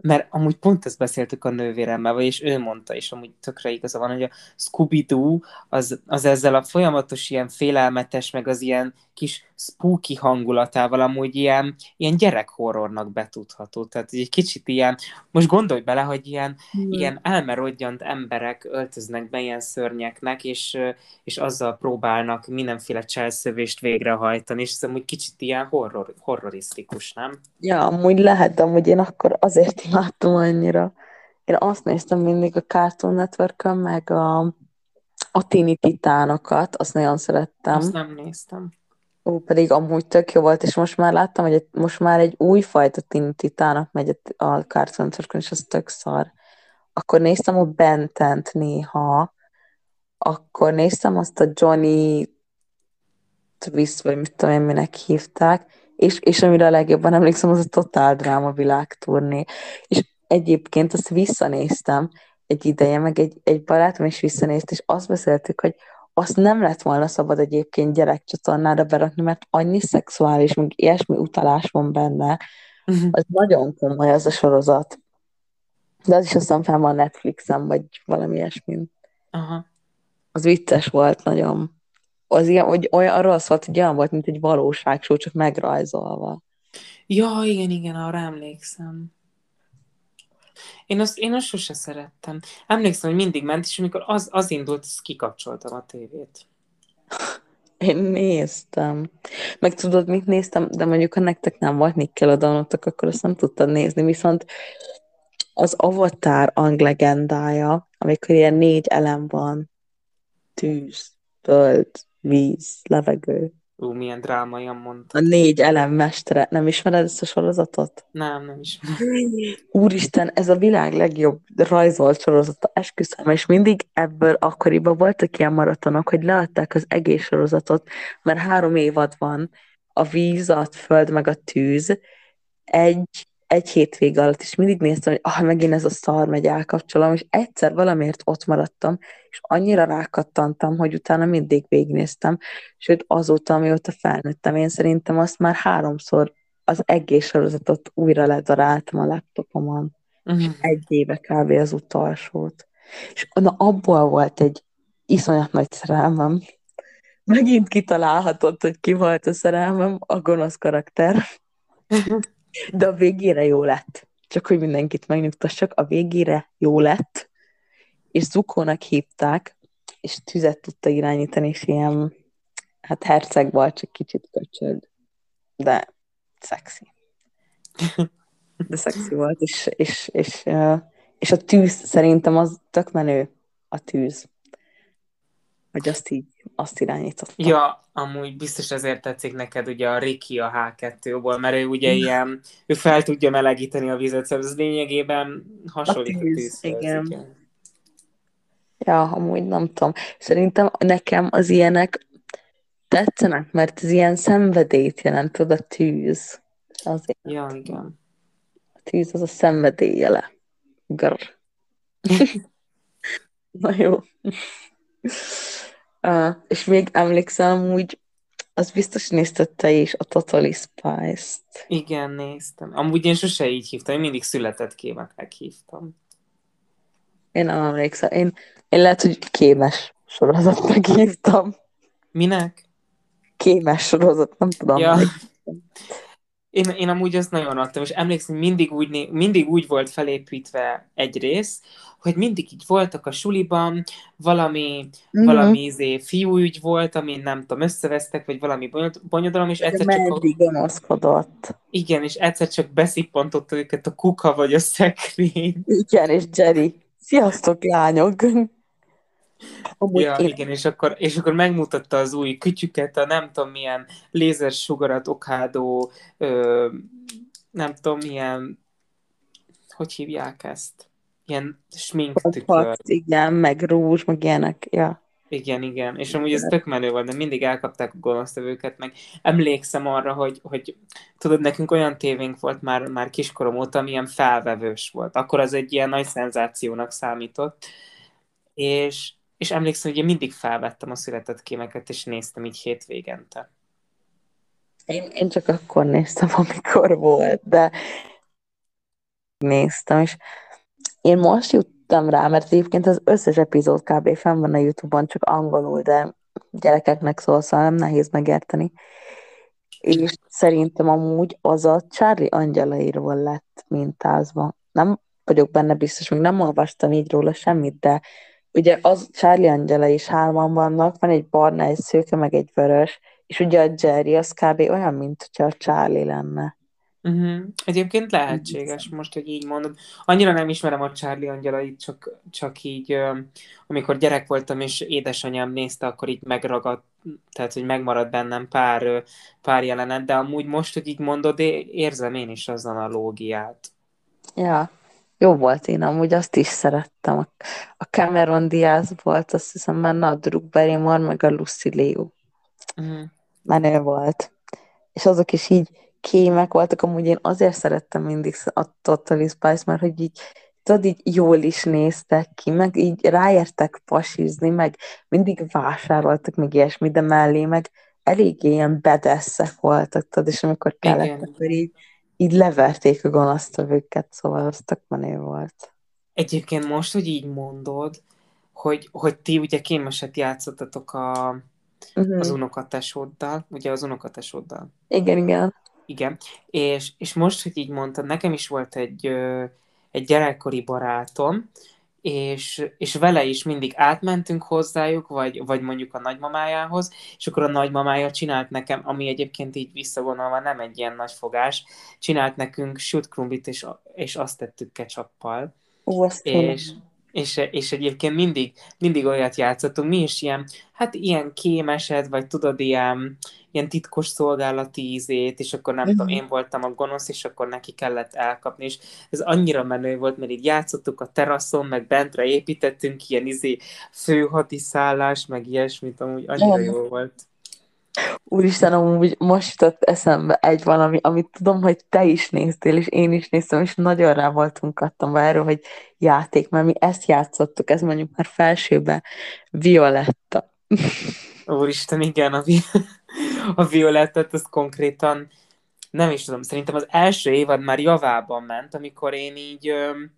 Mert amúgy pont ezt beszéltük a nővéremmel, vagyis ő mondta, és amúgy tökre igaza van, hogy a Scooby-Doo az, az ezzel a folyamatos ilyen félelmetes, meg az ilyen kis spooky hangulatával amúgy ilyen, ilyen gyerekhorrornak betudható. Tehát egy kicsit ilyen, most gondolj bele, hogy ilyen, hmm. ilyen elmerodjant emberek öltöznek be ilyen szörnyeknek, és, és azzal próbálnak mindenféle cselszövést végrehajtani, és ez amúgy kicsit ilyen horror, horrorisztikus, nem? Ja, amúgy lehet, de amúgy én akkor azért imádtam annyira. Én azt néztem mindig a Cartoon network meg a, a Tini Titánokat, azt nagyon szerettem. Azt nem néztem. Ó, pedig amúgy tök jó volt, és most már láttam, hogy egy, most már egy új fajta Tini Titánok megy a Cartoon network és az tök szar. Akkor néztem a Bentent néha, akkor néztem azt a Johnny Twist, vagy mit tudom én, minek hívták, és, és amire a legjobban emlékszem, az a Totál Dráma világturné. És egyébként azt visszanéztem egy ideje, meg egy, egy barátom is visszanézt, és azt beszéltük, hogy azt nem lett volna szabad egyébként gyerekcsatornára berakni, mert annyi szexuális, meg ilyesmi utalás van benne, uh-huh. az nagyon komoly az a sorozat. De az is aztán fel van Netflixen, vagy valami ilyesmi. Aha. Az vicces volt nagyon az ilyen, hogy olyan, arról szólt, hogy olyan volt, mint egy valóságsó, csak megrajzolva. Ja, igen, igen, arra emlékszem. Én azt, én azt sose szerettem. Emlékszem, hogy mindig ment, és amikor az, az indult, azt kikapcsoltam a tévét. Én néztem. Meg tudod, mit néztem? De mondjuk, ha nektek nem volt Nickelodeonotok, akkor azt nem tudtad nézni, viszont az Avatar anglegendája, amikor ilyen négy elem van, tűz, föld, víz, levegő. Ú, milyen drámaian mondta. A négy elemmestere. Nem ismered ezt a sorozatot? Nem, nem ismerem. Úristen, ez a világ legjobb rajzolt sorozata, esküszöm, és mindig ebből akkoriban voltak ilyen maratonok, hogy leadták az egész sorozatot, mert három évad van, a víz, a föld, meg a tűz, egy egy hétvég alatt is mindig néztem, hogy ah, megint ez a szar megy elkapcsolom, és egyszer valamiért ott maradtam, és annyira rákattantam, hogy utána mindig végignéztem, sőt azóta, amióta felnőttem, én szerintem azt már háromszor az egész sorozatot újra ledaráltam a laptopomon, uh-huh. egy éve kb. az utolsót. És na, abból volt egy iszonyat nagy szerelmem. Megint kitalálhatod, hogy ki volt a szerelmem, a gonosz karakter. De a végére jó lett. Csak hogy mindenkit megnyugtassak, a végére jó lett, és Zukónak hívták, és tüzet tudta irányítani, és ilyen, hát herceg volt, csak kicsit köcsög, de szexi. De szexi volt, és, és, és, és a tűz szerintem az tök menő, a tűz. Hogy azt így, azt irányította. Ja, amúgy biztos ezért tetszik neked ugye a Ricky a H2-ból, mert ő ugye ilyen, ő fel tudja melegíteni a vizet, szóval ez lényegében hasonlít a, tűz, igen. igen. Ja, amúgy nem tudom. Szerintem nekem az ilyenek tetszenek, mert ez ilyen szenvedélyt jelent, tudod, a tűz. Azért. Ja, igen. A tűz az a szenvedély jele. Grr. Na jó. Uh, és még emlékszem, úgy az biztos nézted te is a Totally Spice-t. Igen, néztem. Amúgy én sose így hívtam, én mindig született kémeknek hívtam. Én nem emlékszem. Én, én lehet, hogy kémes sorozatnak hívtam. Minek? Kémes sorozat, nem tudom. Ja. Én, én amúgy azt nagyon adtam, és emlékszem, mindig úgy, mindig úgy volt felépítve egy rész, hogy mindig így voltak a suliban, valami, mm-hmm. valami izé, fiúügy volt, amin nem tudom, összevesztek, vagy valami bonyodalom, és egyszer csak... A... gonoszkodott. Igen, és egyszer csak beszippantotta őket a kuka vagy a szekrény. Igen, és Jerry. Sziasztok, lányok! Amúgy ja, én... igen, és akkor, és akkor megmutatta az új kütyüket, a nem tudom milyen lézersugarat okádó, ö, nem tudom milyen, hogy hívják ezt? Ilyen smink tükör. Igen, meg rúzs, meg ilyenek, ja. Igen, igen, és amúgy ez tök menő volt, de mindig elkapták a gonosztevőket, meg emlékszem arra, hogy, hogy tudod, nekünk olyan tévénk volt már, már kiskorom óta, amilyen felvevős volt. Akkor az egy ilyen nagy szenzációnak számított, és, és emlékszem, hogy én mindig felvettem a született kémeket, és néztem így hétvégente. Én, én csak akkor néztem, amikor volt, de néztem, és én most juttam rá, mert egyébként az összes epizód kb. fenn van a Youtube-on, csak angolul, de gyerekeknek szól, szóval nem nehéz megérteni. És szerintem amúgy az a Charlie angyalairól lett mintázva. Nem vagyok benne biztos, még nem olvastam így róla semmit, de ugye az Charlie Angela is hárman vannak, van egy barna, egy szőke, meg egy vörös, és ugye a Jerry az kb. olyan, mint hogyha a Charlie lenne. Uh-huh. Egyébként lehetséges, most, hogy így mondod. Annyira nem ismerem a Charlie angyalait, csak, csak így, amikor gyerek voltam, és édesanyám nézte, akkor így megragadt, tehát, hogy megmaradt bennem pár, pár jelenet, de amúgy most, hogy így mondod, érzem én is az analógiát. Ja, jó volt, én amúgy azt is szerettem. A Cameron Diaz volt, azt hiszem a Drew Barrymore, meg a Lucy Liu. Uh-huh. Menő volt. És azok is így kémek voltak, amúgy én azért szerettem mindig a Totally Spice, mert hogy így tudod, így jól is néztek ki, meg így ráértek pasizni, meg mindig vásároltak, meg ilyesmi, de mellé meg eléggé ilyen bedeszek voltak, tudod, és amikor kellett, Igen. akkor így így leverték a gonosztevőket, szóval az tök menő volt. Egyébként most, hogy így mondod, hogy, hogy ti ugye kémeset játszottatok a, uh-huh. az unokatesóddal, ugye az unokatesóddal. Igen, igen. Igen, és, és most, hogy így mondtad, nekem is volt egy, egy gyerekkori barátom, és, és vele is mindig átmentünk hozzájuk, vagy, vagy mondjuk a nagymamájához, és akkor a nagymamája csinált nekem, ami egyébként így visszavonalva nem egy ilyen nagy fogás, csinált nekünk sült krumplit, és, és azt tettük ketchuppal. Ó, és, és, és egyébként mindig, mindig olyat játszottunk, mi is ilyen, hát ilyen kémeset, vagy tudod, ilyen, ilyen titkos szolgálati ízét, és akkor nem uh-huh. tudom, én voltam a gonosz, és akkor neki kellett elkapni, és ez annyira menő volt, mert így játszottuk a teraszon, meg bentre építettünk ilyen izé főhadiszállás, meg ilyesmit, amúgy annyira uh-huh. jó volt. Úristen, amúgy most jutott eszembe egy valami, amit tudom, hogy te is néztél, és én is néztem, és nagyon rá voltunk kattam erről, hogy játék, mert mi ezt játszottuk, ez mondjuk már felsőbe Violetta. Úristen, igen, a, vi- a Violettet, az konkrétan nem is tudom, szerintem az első évad már javában ment, amikor én így, öm,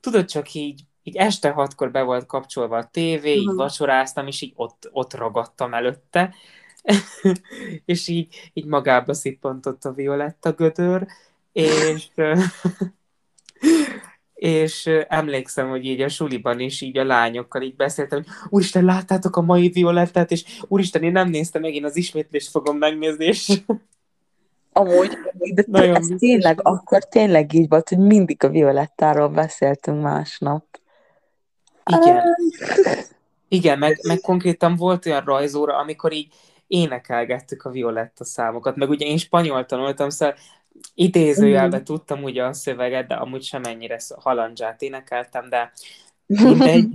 tudod, csak így, így este hatkor be volt kapcsolva a tévé, így vacsoráztam, és így ott, ott ragadtam előtte, és így, így magába szippantott a Violetta gödör, és, és emlékszem, hogy így a suliban is így a lányokkal így beszéltem, hogy úristen, láttátok a mai Violettát, és úristen, én nem néztem meg, én az ismétlést fogom megnézni, és Amúgy, de Nagyon ez biztos tényleg, akkor tényleg így volt, hogy mindig a Violettáról beszéltünk másnap. igen, igen, meg, meg konkrétan volt olyan rajzóra, amikor így énekelgettük a Violetta számokat, meg ugye én spanyol tanultam, szóval idézőjelben tudtam ugye a szöveget, de amúgy sem ennyire halandzsát énekeltem, de mindegy.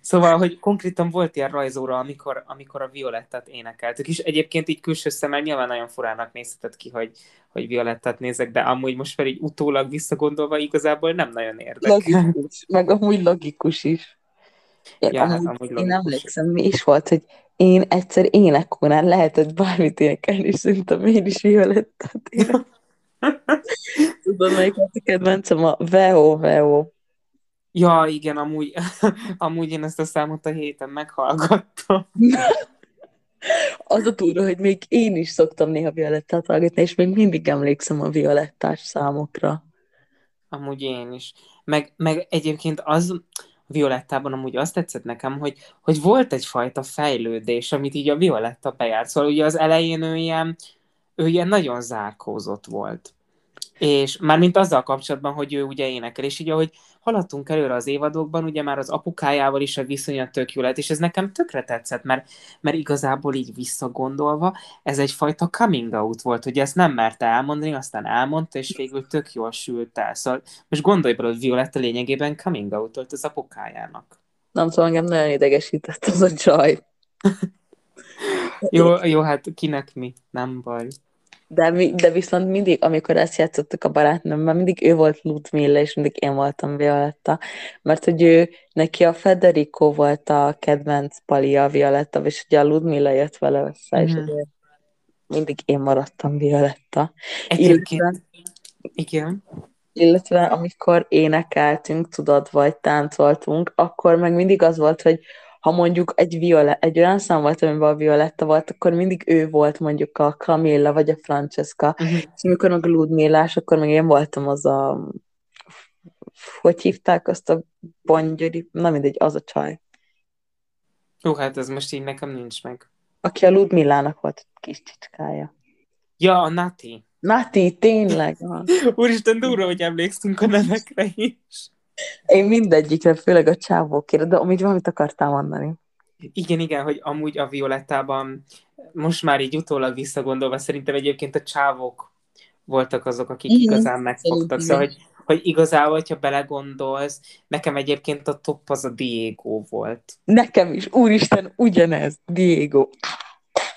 Szóval, hogy konkrétan volt ilyen rajzóra, amikor, amikor a Violettát énekeltük, és egyébként így külső szemmel nyilván nagyon furának nézhetett ki, hogy, hogy Violettát nézek, de amúgy most már így utólag visszagondolva igazából nem nagyon érdekel. Logikus, meg amúgy logikus is. Én, Ja, hát amúgy, amúgy én logikus. emlékszem, mi is volt, hogy én egyszer énekkorán lehetett bármit énekelni, és szerintem én is Violettát. Tudod, melyik a kedvencem? A Veo, Veo. Ja, igen, amúgy, amúgy én ezt a számot a héten meghallgattam. Az a túra, hogy még én is szoktam néha Violettát hallgatni, és még mindig emlékszem a Violettás számokra. Amúgy én is. Meg, meg egyébként az Violettában amúgy azt tetszett nekem, hogy, hogy volt egyfajta fejlődés, amit így a Violetta bejárt. Szóval ugye az elején ő ilyen, ő ilyen nagyon zárkózott volt. És mármint azzal kapcsolatban, hogy ő ugye énekel, és így ahogy haladtunk előre az évadokban, ugye már az apukájával is a viszonya tök jó lett, és ez nekem tökre tetszett, mert, mert igazából így visszagondolva, ez egyfajta coming out volt, hogy ezt nem merte elmondani, aztán elmondta, és végül tök jól sült el. Szóval most gondolj bele, hogy Violetta lényegében coming out volt az apukájának. Nem tudom, engem nagyon idegesített az a csaj. Jó, jó, hát kinek mi? Nem baj. De, mi, de viszont mindig, amikor ezt játszottuk a barátnőmmel, mindig ő volt Ludmilla, és mindig én voltam Violetta. Mert hogy ő, neki a Federico volt a kedvenc palia Violetta, és ugye a Ludmilla jött vele össze, és Mhm. ezért mindig én maradtam Violetta. Egyébként, igen. Illetve amikor énekeltünk, tudod, vagy táncoltunk, akkor meg mindig az volt, hogy ha mondjuk egy, viola, egy olyan szám volt, amiben a Violetta volt, akkor mindig ő volt mondjuk a Camilla, vagy a Francesca, Uh-huh. és amikor meg a Ludmillás, akkor meg én voltam az a hogy hívták azt a bongyori, nem mindegy, az a csaj, Jó, hát ez most így nekem nincs meg. aki a Ludmillának volt kis csicskája. Ja, a Nati. Nati, tényleg. Úristen, durva, hogy emlékszünk a nevekre is. Én mindegyikre, főleg a csávókére, de amúgy valamit akartál mondani. Igen, igen, hogy amúgy a Violettában most már így utólag visszagondolva szerintem egyébként a csávok voltak azok, akik Mhm, igazán megfogtak. Szóval, hogy, hogy igazából, hogyha belegondolsz, nekem egyébként a top az a Diego volt. Nekem is, úristen, ugyanez, Diego.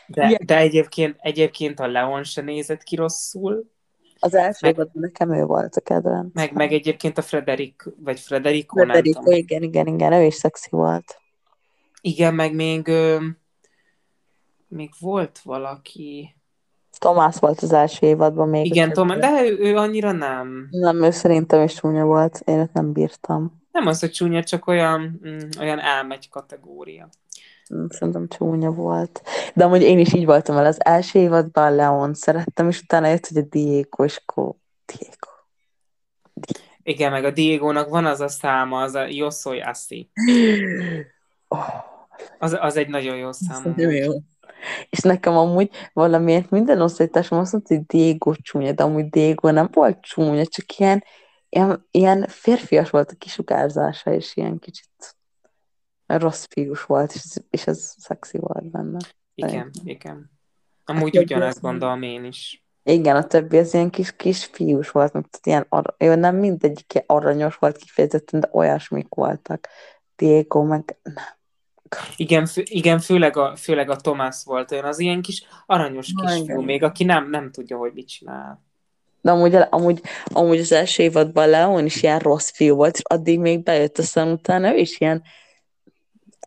De, Igen. de egyébként, egyébként a Leon se nézett ki rosszul, Az első Meg- évadban nekem ő volt a kedvenc. meg, meg egyébként a Frederik, vagy Frederico, nem Federico, tudom. igen, igen, igen, ő is szexi volt. Igen, meg még, ö, még volt valaki. Tomás volt az első évadban még. Igen, a Tom, kedvenc. de ő, ő annyira nem. Nem, ő szerintem is csúnya volt, én őt nem bírtam. Nem az, hogy csúnya, csak olyan, mm, olyan elmegy kategória. Szerintem csúnya volt. De amúgy én is így voltam vele. Az első évadban Leon szerettem, és utána jött, hogy a Diego, és akkor Diego. Igen, meg a Diego-nak van az a száma, az a Yo soy así. Oh, Az, az egy nagyon jó szám. nagyon jó. És nekem amúgy valamiért minden osztálytársam azt mondta, hogy Diego csúnya, de amúgy Diego nem volt csúnya, csak ilyen, ilyen, ilyen férfias volt a kisugárzása, és ilyen kicsit rossz fiús volt, és, és ez szexi volt benne. Igen, igen. Amúgy Hát, ugyanezt ez- gondolom én is. Igen, a többi az ilyen kis, kis fiús volt, meg tudod, ilyen ar- jó, nem mindegyik aranyos volt kifejezetten, de olyasmik voltak. Diego, meg nem. Igen, fő, igen főleg, a, főleg a Tomás volt olyan, az ilyen kis aranyos Na, kisfiú, igen. még aki nem, nem tudja, hogy mit csinál. De amúgy, amúgy, amúgy az első évadban Leon is ilyen rossz fiú volt, és addig még bejött, aztán utána ő is ilyen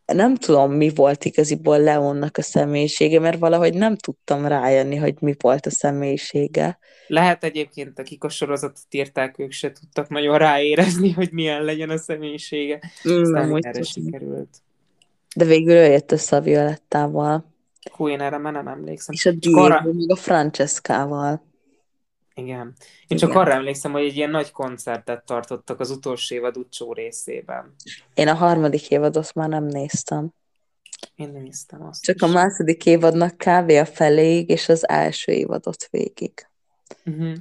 nem tudom, mi volt igaziból Leonnak a személyisége, mert valahogy nem tudtam rájönni, hogy mi volt a személyisége. Lehet egyébként, akik a sorozatot írták, ők se tudtak nagyon ráérezni, hogy milyen legyen a személyisége. Mm, Aztán erre tudom. sikerült. De végül ő jött össze a Violettával. Hú, én erre már nem emlékszem. És a Csak arra- Diego, meg a Francescával. Igen. Én csak Igen. arra emlékszem, hogy egy ilyen nagy koncertet tartottak az utolsó évad utcsó részében. Én a harmadik évadot már nem néztem. Én néztem azt Csak is. a második évadnak kávé a feléig, és az első évadot végig. Uh-huh.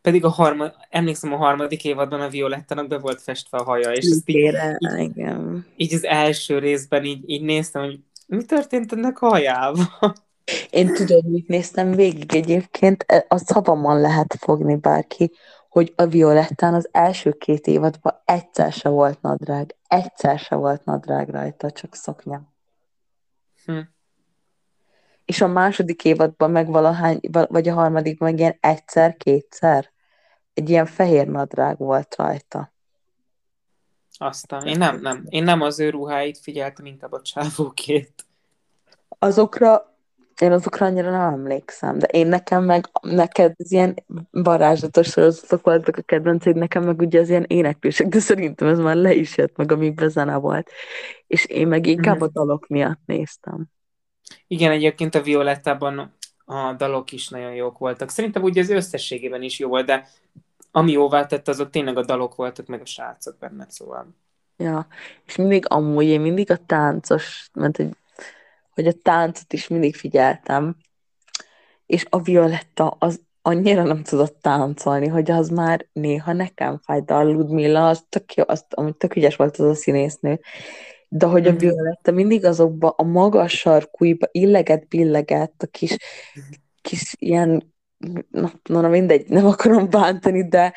Pedig a harmad, emlékszem a harmadik évadban a Violettának be volt festve a haja, és ezt így, így, igen. így az első részben így, így néztem, hogy mi történt ennek a hajával. Én tudod, mit néztem végig egyébként, E, a szavamon lehet fogni bárki, hogy a Violettán az első két évadban egyszer se volt nadrág. Egyszer se volt nadrág rajta, csak szoknya. Hm. És a második évadban meg valahány, vagy a harmadikban meg ilyen egyszer, kétszer egy ilyen fehér nadrág volt rajta. Aztán én nem, nem. Én nem az ő ruháit figyeltem, inkább a csávókét. Azokra, én azokra annyira nem emlékszem, de én nekem meg, neked az ilyen varázslatos sorozatok voltak a kedvenceid, nekem meg ugye az ilyen éneklések, de szerintem ez már le is jött meg, amikben zene volt. És én meg inkább Mhm. a dalok miatt néztem. Igen, egyébként a Violettában a dalok is nagyon jók voltak. Szerintem ugye az összességében is jó volt, de ami jóvá tett, azok tényleg a dalok voltak, meg a srácok benne, szóval. Ja, és mindig amúgy én mindig a táncos, mert hogy, hogy a táncot is mindig figyeltem, és a Violetta az annyira nem tudott táncolni, hogy az már néha nekem fáj, de a Ludmilla az tök jó, az, amúgy tök ügyes volt az a színésznő, de hogy a Mhm. Violetta mindig azokba a magas sarkúiba illeget, billegett, a kis, kis ilyen, na, na, na mindegy, nem akarom bántani, de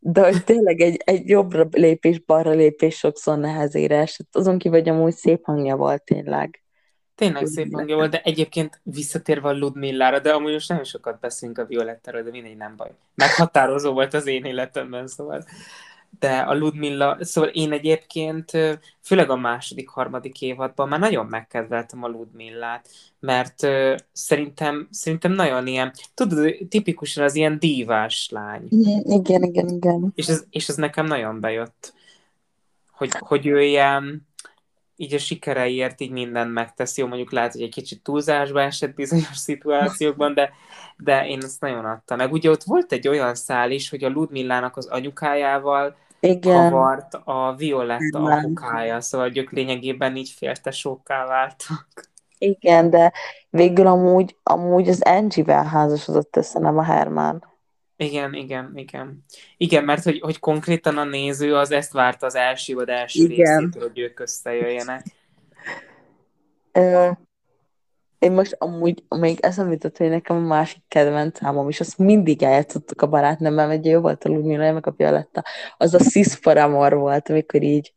de hogy tényleg egy, egy jobbra lépés, balra lépés sokszor nehezére esett. Azon kívül, hogy amúgy szép hangja volt tényleg. Tényleg szép hangja volt, de egyébként visszatérve a Ludmillára, de amúgy most nagyon sokat beszélünk a Violettáról, de mindegy, nem baj. Meghatározó volt az én életemben, szóval. De a Ludmilla, szóval én egyébként, főleg a második, harmadik évadban már nagyon megkedveltem a Ludmillát, mert szerintem, szerintem nagyon ilyen, tudod, tipikusan az ilyen dívás lány. Igen, igen, igen. És ez, és ez nekem nagyon bejött, hogy, hogy ő ilyen, így a sikereiért így mindent megtesz. Jó, mondjuk lehet, hogy egy kicsit túlzásba esett bizonyos szituációkban, de, de én ezt nagyon adtam. Meg ugye ott volt egy olyan szál is, hogy a Ludmillának az anyukájával Igen. kavart a Violetta Igen. apukája, szóval ők lényegében így féltesókká váltak. Igen, de végül amúgy, amúgy az Angie-vel házasodott össze, nem a Herman. Igen, igen, igen. Igen, mert hogy, hogy konkrétan a néző az ezt várta az első vagy első Igen. részétől, hogy ők összejöjjenek. Én most amúgy még eszembe jutott, hogy nekem a másik kedvenc számom, és azt mindig eljátszottuk a barátnőmmel, mert ugye jó volt a Ludmilla, meg a Violetta. Az a Sis for Amor volt, amikor így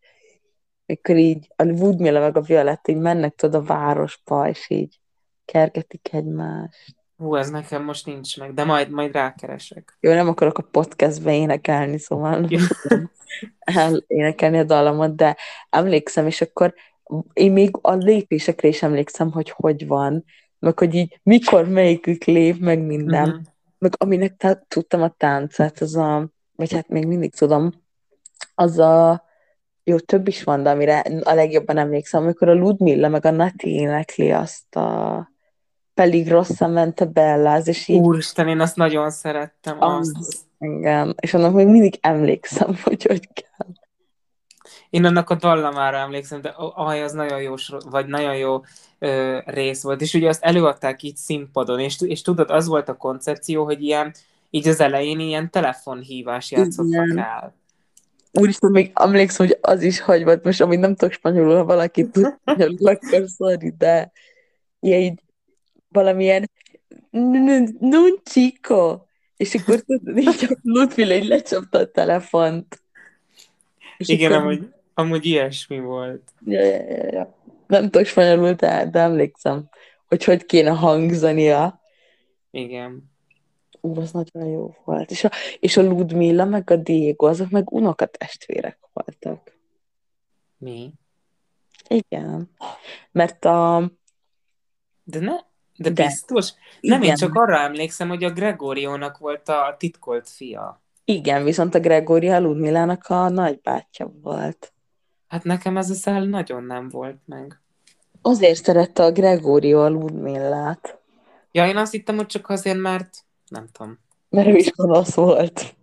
amikor így a Ludmilla meg a Violetta így mennek tudod a városba, és így kergetik egymást. Hú, ez nekem most nincs meg, de majd, majd rákeresek. Jó, nem akarok a podcastbe énekelni, szóval tudom elénekelni a dallamot, de emlékszem, és akkor én még a lépésekre is emlékszem, hogy hogy van, meg hogy így mikor melyikük lép, meg minden. Mhm. Meg aminek tá- tudtam a táncát, az a, vagy hát még mindig tudom, az a, jó, több is van, de amire a legjobban emlékszem, amikor a Ludmilla meg a Nati énekli azt a pedig rosszan ment a Belláz, és így Úristen, én azt nagyon szerettem. Az. Azt. igen, és annak még mindig emlékszem, hogy hogy kell. Én annak a dallamára emlékszem, de aj, az nagyon jó, vagy nagyon jó ö, rész volt. És ugye azt előadták így színpadon, és, és tudod, az volt a koncepció, hogy ilyen, így az elején ilyen telefonhívás játszottak el. Úristen, még emlékszem, hogy az is hogy volt, most amit nem tudok spanyolul, ha valaki tud spanyolul, akkor sorry, de ilyen így valamilyen nun chico, és akkor tudod, így a Ludmilla így lecsapta a telefont. És Igen, akkor- amúgy, amúgy ilyesmi volt. Ja, ja, ja, ja. Nem tudok spanyolul, de, de emlékszem, hogy hogy kéne hangzania. Igen. Ú, az nagyon jó volt. És a, és a Ludmilla meg a Diego, azok meg unokatestvérek voltak. Mi? Igen. Mert a... De ne, de, De. biztos? Nem, én Igen. csak arra emlékszem, hogy a Gregoriónak volt a titkolt fia. Igen, viszont a Gregoria Ludmillának a nagybátyja volt. Hát nekem ez a szál nagyon nem volt meg. Azért szerette a Gregorio a Ludmillát. Ja, én azt hittem, hogy csak azért, mert nem tudom. Mert ő is gonosz volt.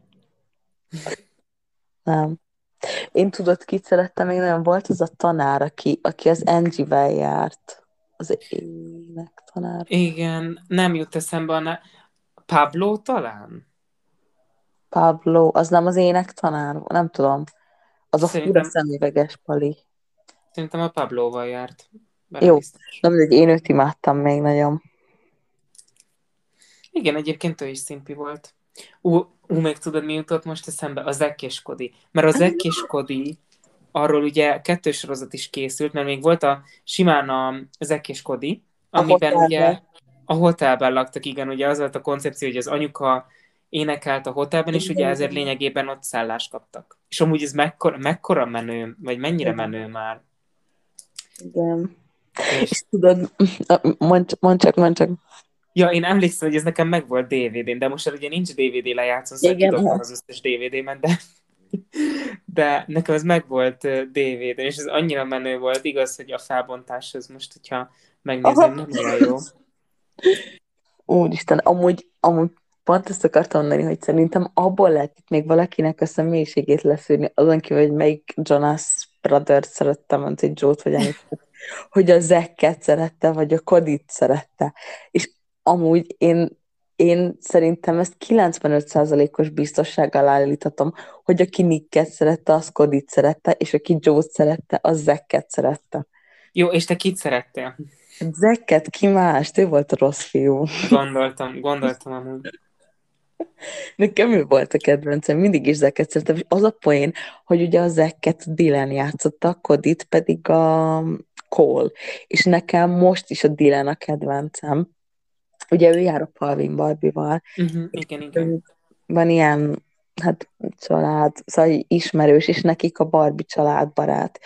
Nem. Én tudod, kit szerettem még nagyon? Volt az a tanár, aki, aki az Angie-vel járt. Az ének tanár. Igen, nem jut eszembe a ne... Pablo talán? Pablo, az nem az ének tanár? Nem tudom. Az a Szerintem- fura szemüveges pali. Szerintem a Pablóval járt. Jó. biztos. Nem, mindegy, én őt imádtam még nagyon. Igen, egyébként ő is szimpi volt. Ú, ú, még tudod, mi jutott most eszembe? A Zack és Cody. Mert a Zack és Cody, arról ugye kettős sorozat is készült, mert még volt a simán a Zack és A amiben hotelben. ugye a hotelben laktak, igen, ugye az volt a koncepció, hogy az anyuka énekelt a hotelben, és ugye ezért lényegében ott szállást kaptak. És amúgy ez mekkora, mekkora menő, vagy mennyire menő már. Igen. És És tudod, mondd, mondd csak, mondd csak. Ja, én emlékszem, hogy ez nekem meg volt DVD-n, de most már ugye nincs DVD lejátszó, szóval Igen, az összes DVD-men, de, de nekem ez meg volt DVD-n, és ez annyira menő volt, igaz, hogy a felbontás az most, hogyha megnézem, nem olyan jó. Úristen, amúgy, amúgy pont ezt akartam mondani, hogy szerintem abból lehet itt még valakinek a személyiségét leszűrni, azon kívül, hogy melyik Jonas Brothers szerette, mondta egy Joe-t, vagy amiket, hogy a Zekket szerette, vagy a Kodit szerette. És amúgy én, én szerintem ezt 95%-os biztossággal állíthatom, hogy aki Nicket szerette, az Kodit szerette, és aki Joe-t szerette, az Zekket szerette. Jó, és te kit szerettél? Zekket ki más? Ő volt a rossz fiú. Gondoltam, gondoltam amúgy. Nekem ő volt a kedvencem, mindig is Zekket szeretem, és az a poén, hogy ugye a Zekket Dylan játszotta, a Kodit pedig a Cole, és nekem most is a Dylan a kedvencem. Ugye ő jár a Palvin Barbival, Uh-huh, igen, igen. van ilyen, hát család, szóval ismerős, és nekik a Barbie családbarát.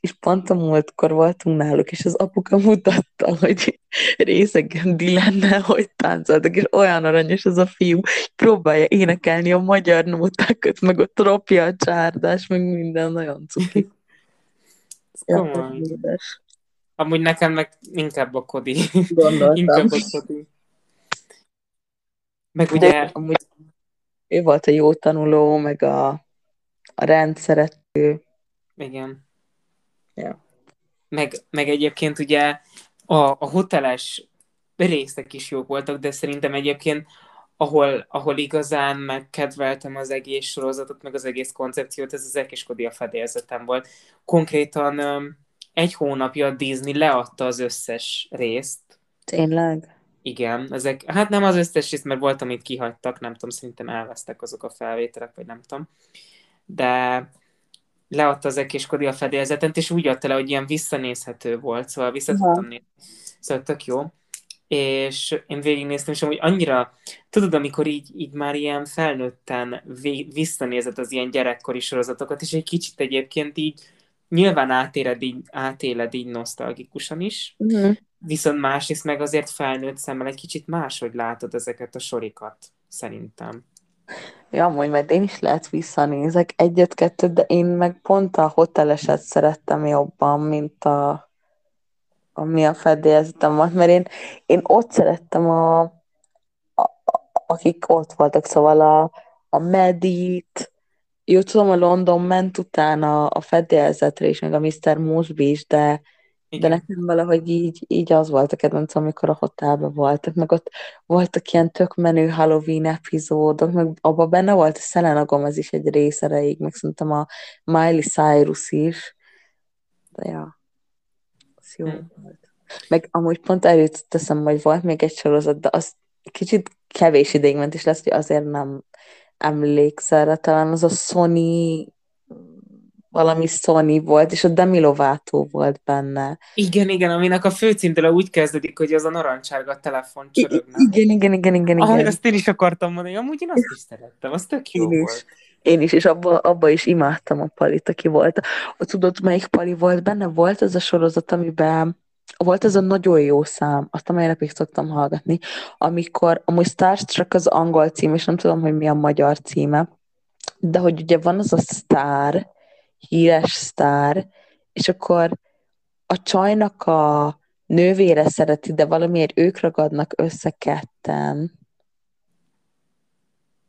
És pont a múltkor voltunk náluk, és az apuka mutatta, hogy részegen Dylannel, hogy táncoltak, és olyan aranyos az a fiú, hogy próbálja énekelni a magyar nótákat, meg ott ropja a csárdás, meg minden nagyon cuki. Édes. Amúgy nekem meg inkább a Kodi. Gondoltam. inkább a Kodi. Meg De ugye, amúgy ő volt a jó tanuló, meg a, a rendszerető. igen. Ja. Meg, meg egyébként ugye a, a hoteles részek is jók voltak, de szerintem egyébként ahol, ahol igazán megkedveltem az egész sorozatot, meg az egész koncepciót, ez az Ekeskodi a fedélzetem volt. Konkrétan egy hónapja a Disney leadta az összes részt. Tényleg? Igen, ezek, hát nem az összes részt, mert volt, amit kihagytak, nem tudom, szerintem elvesztek azok a felvételek, vagy nem tudom. De leadta az Ekeskodi a fedélzetet, és úgy adta le, hogy ilyen visszanézhető volt, szóval vissza tudtam nézni. Szóval tök jó. És én végignéztem, és amúgy annyira, tudod, amikor így, így már ilyen felnőtten vé- visszanézed az ilyen gyerekkori sorozatokat, és egy kicsit egyébként így nyilván átéled így, átéled így nosztalgikusan is, Uh-huh. viszont másrészt meg azért felnőtt szemmel egy kicsit máshogy látod ezeket a sorikat, szerintem. Ja, amúgy majd én is lehet visszanézek egyet-kettőt, de én meg pont a hoteleset szerettem jobban, mint a ami a fedélzetem volt, mert én, én ott szerettem a, a, a akik ott voltak, szóval a, a Medit, jó tudom, a London ment utána a fedélzetre is, meg a Mr. Mosby is, de, de nekem valahogy így, így az volt a kedvencem, amikor a hotelben voltak, meg ott voltak ilyen tök menő Halloween epizódok, meg abban benne volt a Selena Gomez is egy rész erejéig, meg szerintem a Miley Cyrus is, de ja, az jó Hm. volt. Meg amúgy pont erről jutott eszembe, hogy volt még egy sorozat, de az kicsit kevés ideig ment, és lesz, hogy azért nem emlékszel rá, talán az a Sony valami Sony volt, és a Demi Lovato volt benne. Igen, igen, aminek a főcímdele úgy kezdődik, hogy az a narancsárga telefon I- csörög, i- nem? igen, igen, igen, igen, Ah, igen. ezt én is akartam mondani, amúgy én azt is szerettem, az tök jó Én is. volt. Én is, és abba, abba is imádtam a Palit, aki volt. Tudod, melyik Pali volt benne? Volt az a sorozat, amiben volt ez a nagyon jó szám, azt a mai napig szoktam hallgatni, amikor, amúgy Starstruck az angol cím, és nem tudom, hogy mi a magyar címe, de hogy ugye van az a sztár, híres sztár, és akkor a csajnak a nővére szereti, de valamiért ők ragadnak össze ketten.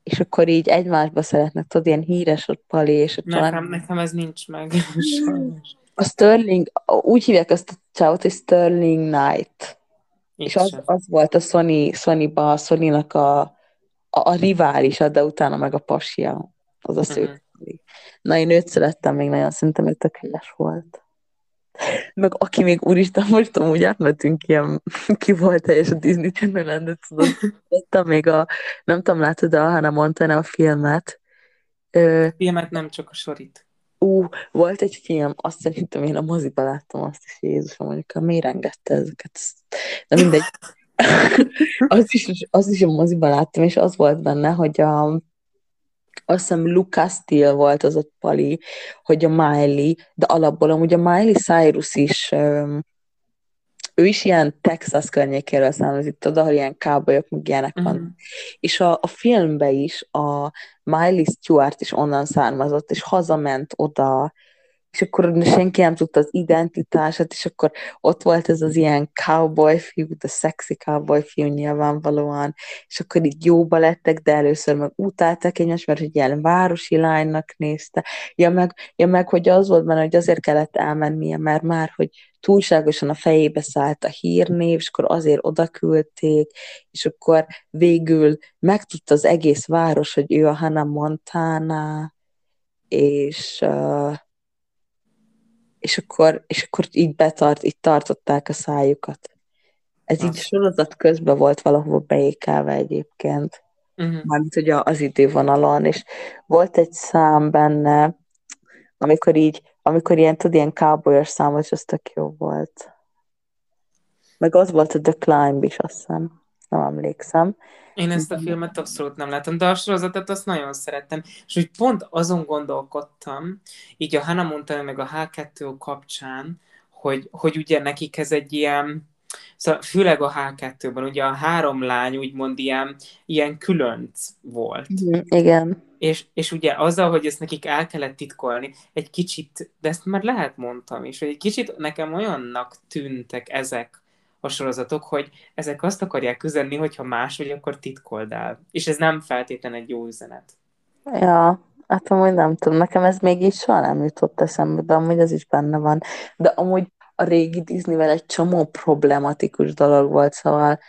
és akkor így egymásba szeretnek, tudod, ilyen híres ott Pali és a Nekem, Chan. nekem ez nincs meg. Sajnos. A Sterling, úgy hívják azt a csávot, hogy Sterling Knight. Itt És az, sem. az volt a Sony, Sony-ba, a Sony-nak a, a, a riválisa, de utána meg a pasia. Az a sző. Mhm. Na, én őt szerettem még nagyon, szerintem ő tökéletes volt. Meg aki még, úristen, most amúgy átmentünk ilyen, ki volt teljes a Disney channel de tudod, láttam még a, nem tudom, látod a Hannah Montana a filmet, Ö, Filmet nem csak a sorit. Ú, volt egy film, azt szerintem én a moziba láttam azt is, Jézusom, mondjuk, miért engedte ezeket? De mindegy. az, is, az is a moziba láttam, és az volt benne, hogy a, azt hiszem Lucas Steele volt az ott Pali, hogy a Miley, de alapból amúgy a Miley Cyrus is, öm, ő is ilyen Texas környékéről származik, tudod, ahol ilyen cowboyok, meg ilyenek van. És a, a filmben is a Miley Stewart is onnan származott, és hazament oda, és akkor senki nem tudta az identitását, és akkor ott volt ez az ilyen cowboy fiú, de sexy cowboy fiú nyilvánvalóan, és akkor így jóba lettek, de először meg utálták egymást, mert hogy ilyen városi lánynak nézte. Ja meg, ja meg, hogy az volt benne, hogy azért kellett elmennie, mert már, hogy túlságosan a fejébe szállt a hírnév, és akkor azért oda küldték, és akkor végül megtudta az egész város, hogy ő a Hannah Montana, és uh, és akkor, és akkor így betart, így tartották a szájukat. Ez így Azt. sorozat közben volt valahol beékelve egyébként, Mhm. mármint a- az idővonalon, és volt egy szám benne, amikor így, amikor ilyen, tudod, ilyen cowboyos szám volt, és az tök jó volt. Meg az volt a The Climb is, azt hiszem. Nem emlékszem. Én ezt a filmet abszolút nem láttam, de a sorozatot azt nagyon szerettem. És úgy pont azon gondolkodtam, így a Hannah Montana meg a H2O kapcsán, hogy, hogy ugye nekik ez egy ilyen, szóval főleg a H2-ban, ugye a három lány úgymond ilyen, ilyen különc volt. Igen. És, és ugye azzal, hogy ezt nekik el kellett titkolni, egy kicsit, de ezt már lehet mondtam is, hogy egy kicsit nekem olyannak tűntek ezek a sorozatok, hogy ezek azt akarják üzenni, hogyha más vagy, akkor titkold el. És ez nem feltétlenül egy jó üzenet. Ja, hát amúgy nem tudom, nekem ez még így soha nem jutott eszembe, de amúgy ez is benne van. De amúgy a régi Disneyvel egy csomó problematikus dolog volt, szóval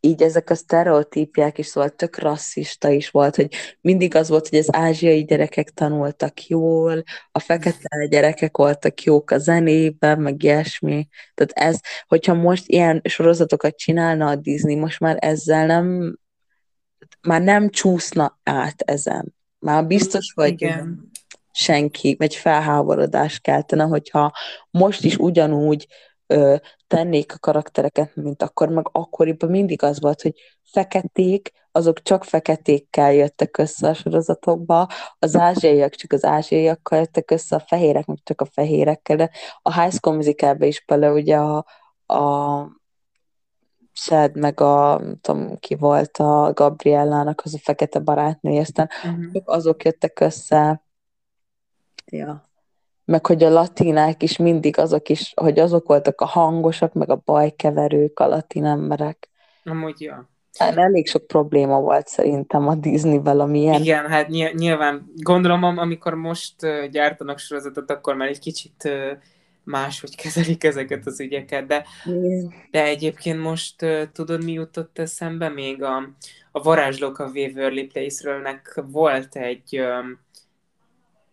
így ezek a sztereotípiák is, szóval tök rasszista is volt, hogy mindig az volt, hogy az ázsiai gyerekek tanultak jól, a fekete gyerekek voltak jók a zenében, meg ilyesmi. Tehát ez, hogyha most ilyen sorozatokat csinálna a Disney, most már ezzel nem, már nem csúszna át ezen. Már biztos, hogy Igen. senki, vagy felháborodás keltene, hogyha most is ugyanúgy ö, tennék a karaktereket, mint akkor, meg akkoriban mindig az volt, hogy feketék, azok csak feketékkel jöttek össze a sorozatokba, az ázsiaiak csak az ázsiaiakkal jöttek össze, a fehérek meg csak a fehérekkel, de a High School Musicalbe is például ugye a, a Chad, meg a, tudom, ki volt a Gabriellának az a fekete barátnője, aztán Mhm. csak azok jöttek össze. Ja. Meg hogy a latinák is mindig azok is, hogy azok voltak a hangosak, meg a bajkeverők, a latin emberek. Amúgy, ja. Hát elég sok probléma volt szerintem a Disneyvel, amilyen. Igen, hát ny- nyilván gondolom, am- amikor most gyártanak sorozatot, akkor már egy kicsit máshogy kezelik ezeket az ügyeket, de, de egyébként most tudod, mi jutott eszembe? Még a, a Varázslók a Waverly Place-ről volt egy, um,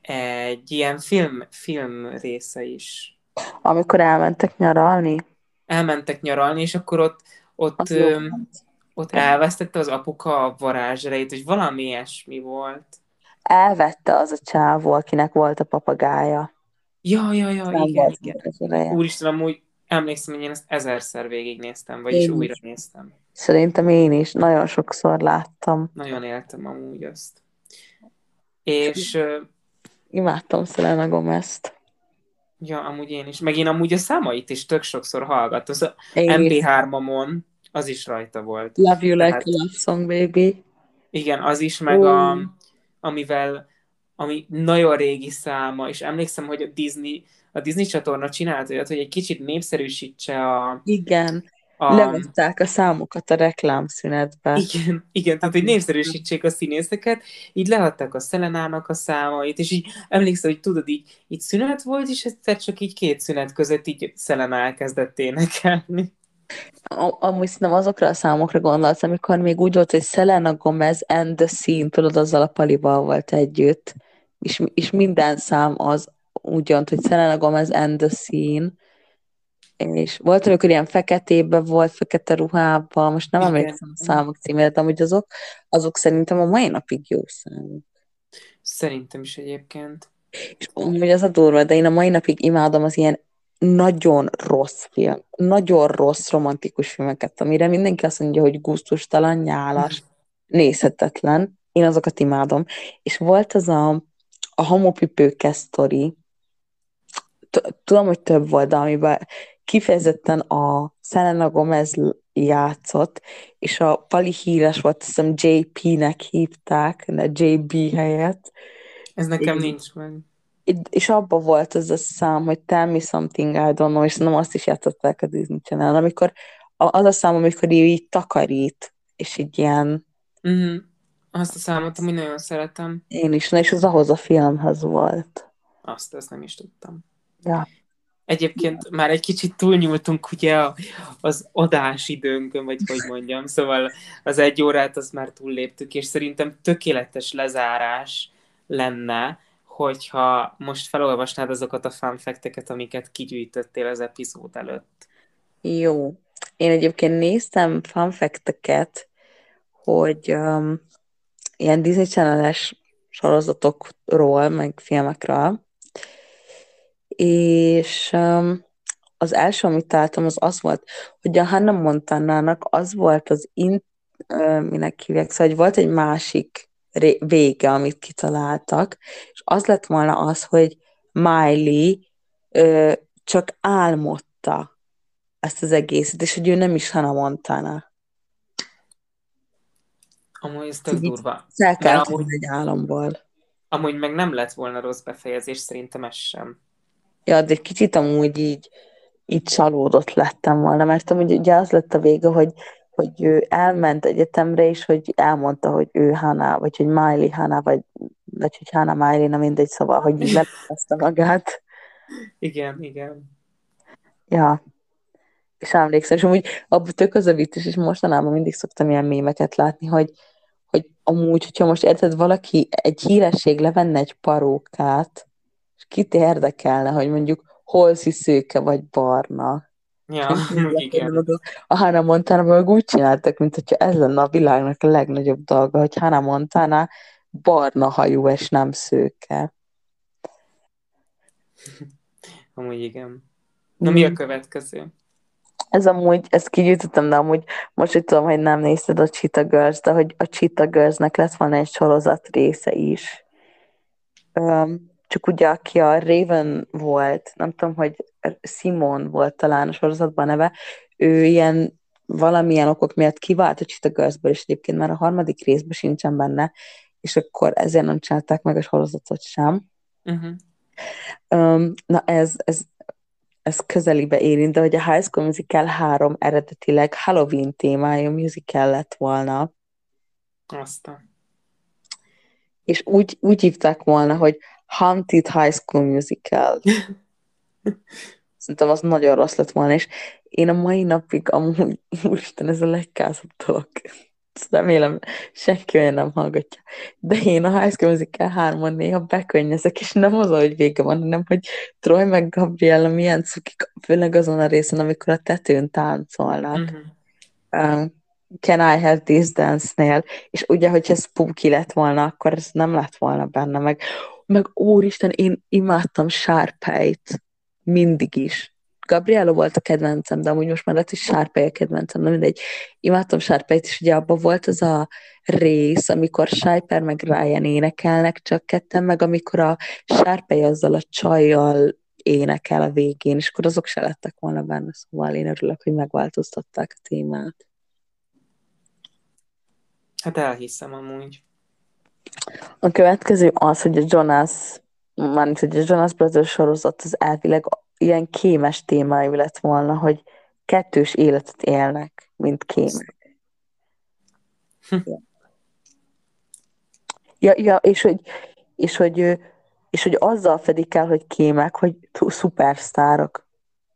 egy ilyen film, film része is. Amikor elmentek nyaralni. Elmentek nyaralni, és akkor ott, ott, volt. ott elvesztette az apuka a varázserejét, vagy valami ilyesmi volt. Elvette az a csávó, akinek volt a papagája. Ja, ja, ja, Nem igen, igen. Úristen, amúgy emlékszem, hogy én ezt ezerszer végignéztem, vagyis Én is. újra néztem. Szerintem én is nagyon sokszor láttam. Nagyon éltem amúgy azt. És Imádtam Selena Gomez-t. ja, amúgy én is. Meg én amúgy a számait is tök sokszor hallgattam. Szóval Én is. MP3-amon az is rajta volt. Love you like a love song, baby. Igen, az is, meg Ó. a, amivel, ami nagyon régi száma, és emlékszem, hogy a Disney, a Disney csatorna csinált olyat, hogy egy kicsit népszerűsítse a, Igen. A, a számokat a reklámszünetbe. igen, igen, tehát hogy népszerűsítsék a színészeket, így leadták a Szelenának a számait, és így emlékszel, hogy tudod, így, így szünet volt, és egyszer csak így két szünet között így Szelena elkezdett énekelni. Amúgy nem azokra a számokra gondolsz, amikor még úgy volt, hogy Selena Gomez and the Scene, tudod, azzal a palival volt együtt, és, és minden szám az úgy jött, hogy Selena Gomez and the Scene, és volt, amikor ilyen feketébe volt, fekete ruhában, most nem Igen. emlékszem a számok címére, de amúgy azok, azok szerintem a mai napig jó számok. Szerintem is egyébként. És amúgy az a durva, de én a mai napig imádom az ilyen nagyon rossz film, nagyon rossz romantikus filmeket, amire mindenki azt mondja, hogy gusztustalan, nyálas, nézhetetlen. Én azokat imádom. És volt az a, a homopipőke sztori, tudom, hogy több volt, de amiben kifejezetten a Selena Gomez játszott, és a Pali híres volt, azt hiszem JP-nek hívták, de JB helyett, Ez nekem Igen. nincs meg. és abban volt az a szám, hogy Tell me something, I don't know, és nem azt is játszották a Disney Channel, amikor az a szám, amikor így takarít, és így ilyen, Uh-huh. Azt a számot, ami nagyon szeretem. én is, na és az ahhoz a filmhez volt. Azt, ezt nem is tudtam. Ja. Egyébként már egy kicsit túlnyúltunk ugye az adásidőnkön, vagy hogy mondjam, szóval az egy órát azt már túlléptük, és szerintem tökéletes lezárás lenne, hogyha most felolvasnád azokat a fanfekteket, amiket kigyűjtöttél az epizód előtt. Jó. Én egyébként néztem fanfekteket, hogy um, ilyen Disney Channel-es sorozatokról, meg filmekről, és um, az első, amit találtam, az az volt, hogy a Hannah Montanának az volt az in, uh, minek hívják, szóval hogy volt egy másik ré- vége, amit kitaláltak, és az lett volna az, hogy Miley uh, csak álmodta ezt az egészet, és hogy ő nem is Hannah Montana. Amúgy ez tök durva. Amúgy- egy álomból. Amúgy meg nem lett volna rossz befejezés, szerintem ez sem. Ja, de kicsit amúgy így, így csalódott lettem volna, mert amúgy ugye az lett a vége, hogy, hogy ő elment egyetemre, és hogy elmondta, hogy ő Hannah, vagy hogy Miley Hannah, vagy, vagy hogy Hannah Miley, nem mindegy, szóval, hogy így lepeszte magát. Igen, igen. Ja. És emlékszem, és amúgy abban tök az a vicces, és mostanában mindig szoktam ilyen mémeket látni, hogy, hogy amúgy, hogyha most érted, valaki, egy híresség levenne egy parókát, kit érdekelne, hogy mondjuk holszi szőke vagy barna. Ja, igen. A Hannah Montana úgy csináltak, mint hogyha ez lenne a világnak a legnagyobb dolga, hogy Hannah Montana barna hajú és nem szőke. Amúgy igen. Na mi a Mm. következő? Ez amúgy, ezt kigyűjtöttem, de amúgy most hogy tudom, hogy nem nézted a Cheetah Girls, de hogy a Cheetah Girls-nek lett volna egy sorozat része is. Öm, csak ugye, aki a Raven volt, nem tudom, hogy Simon volt talán a sorozatban neve, ő ilyen valamilyen okok miatt kivált a Cheetah Girls-ből, és egyébként már a harmadik részben sincsen benne, és akkor ezért nem csinálták meg a sorozatot sem. Uh-huh. Um, na ez, ez, ez közelibe érint, de hogy a High School Musical 3 eredetileg Halloween témájú musical lett volna, Aztán. és úgy, úgy hívták volna, hogy Haunted High School Musical. Szerintem az nagyon rossz lett volna, és én a mai napig amúgy, úristen, ez a legkázabb dolog. Ezt remélem, senki olyan nem hallgatja. De én a High School Musical 3-on néha bekönnyezek, és nem az, hogy vége van, hanem hogy Troy meg Gabriella milyen cukik, főleg azon a részen, amikor a tetőn táncolnak. Uh-huh. Um, Can I Have This Dance-nél, és ugye, hogyha ez spooky lett volna, akkor ez nem lett volna benne, meg, meg úristen, én imádtam Sharpay-t mindig is. Gabriella volt a kedvencem, de amúgy most már lehet, hogy Sharpay a kedvencem, nem mindegy. Imádtam Sharpay-t, és ugye abban volt az a rész, amikor Sharper meg Ryan énekelnek, csak ketten, meg amikor a Sharpay azzal a csajjal énekel a végén, és akkor azok se lettek volna benne, szóval én örülök, hogy megváltoztatták a témát. Hát elhiszem amúgy. A következő az, hogy a Jonas, mármint, hogy a Jonas Brothers sorozat az elvileg ilyen kémes témájú lett volna, hogy kettős életet élnek, mint kémek. Hm. Ja, ja és, hogy, és, hogy, és hogy azzal fedik el, hogy kémek, hogy szupersztárok.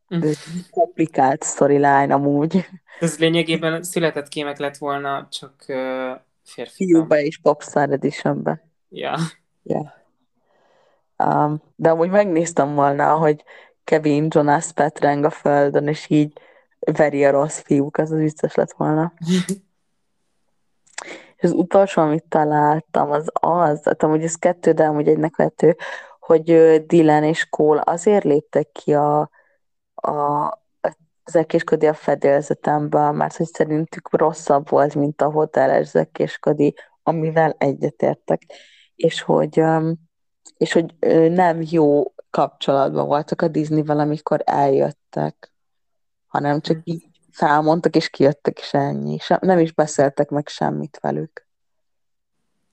Hm. Komplikált storyline amúgy. Ez lényegében született kémek lett volna, csak férfi. Fiúba és Popstar Editionbe. Ja. Yeah. Um, de amúgy megnéztem volna, hogy Kevin Jonas Petreng a földön, és így veri a rossz fiúk, az az vicces lett volna. és az utolsó, amit találtam, az az, hát amúgy ez kettő, de amúgy egynek vető, hogy Dylan és Cole azért léptek ki a, a, zekéskodi a fedélzetembe, mert hogy szerintük rosszabb volt, mint a hoteles zekéskodi, amivel egyetértek. És hogy, és hogy nem jó kapcsolatban voltak a Disneyvel, amikor eljöttek, hanem csak így felmondtak, és kijöttek, és ennyi. Nem is beszéltek meg semmit velük.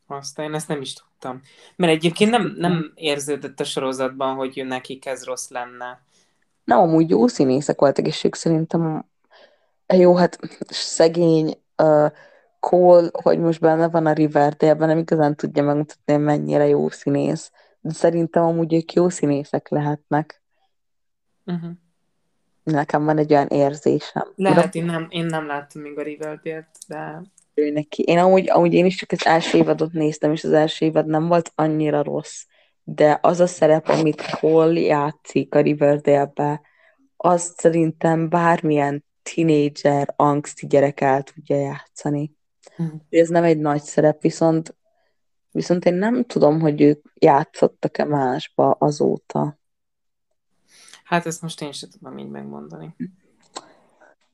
Aztán én ezt nem is tudtam. Mert egyébként nem, nem érződött a sorozatban, hogy nekik ez rossz lenne. Nem, amúgy jó színészek voltak, és ők szerintem jó, hát szegény uh, Cole, hogy most benne van a Riverdale-ben, nem igazán tudja megmutatni, mennyire jó színész. De szerintem amúgy ők jó színészek lehetnek. Uh-huh. Nekem van egy olyan érzésem. Lehet, én nem, én nem láttam még a Riverdale-t, de... Ő neki. Én amúgy, amúgy én is csak az első évadot néztem, és az első évad nem volt annyira rossz. De az a szerep, amit Cole játszik a Riverdale-be, az szerintem bármilyen tinédzser, angszti gyerek el tudja játszani. Uh-huh. Ez nem egy nagy szerep, viszont viszont én nem tudom, hogy ők játszottak-e másba azóta. Hát ezt most én sem tudom így megmondani.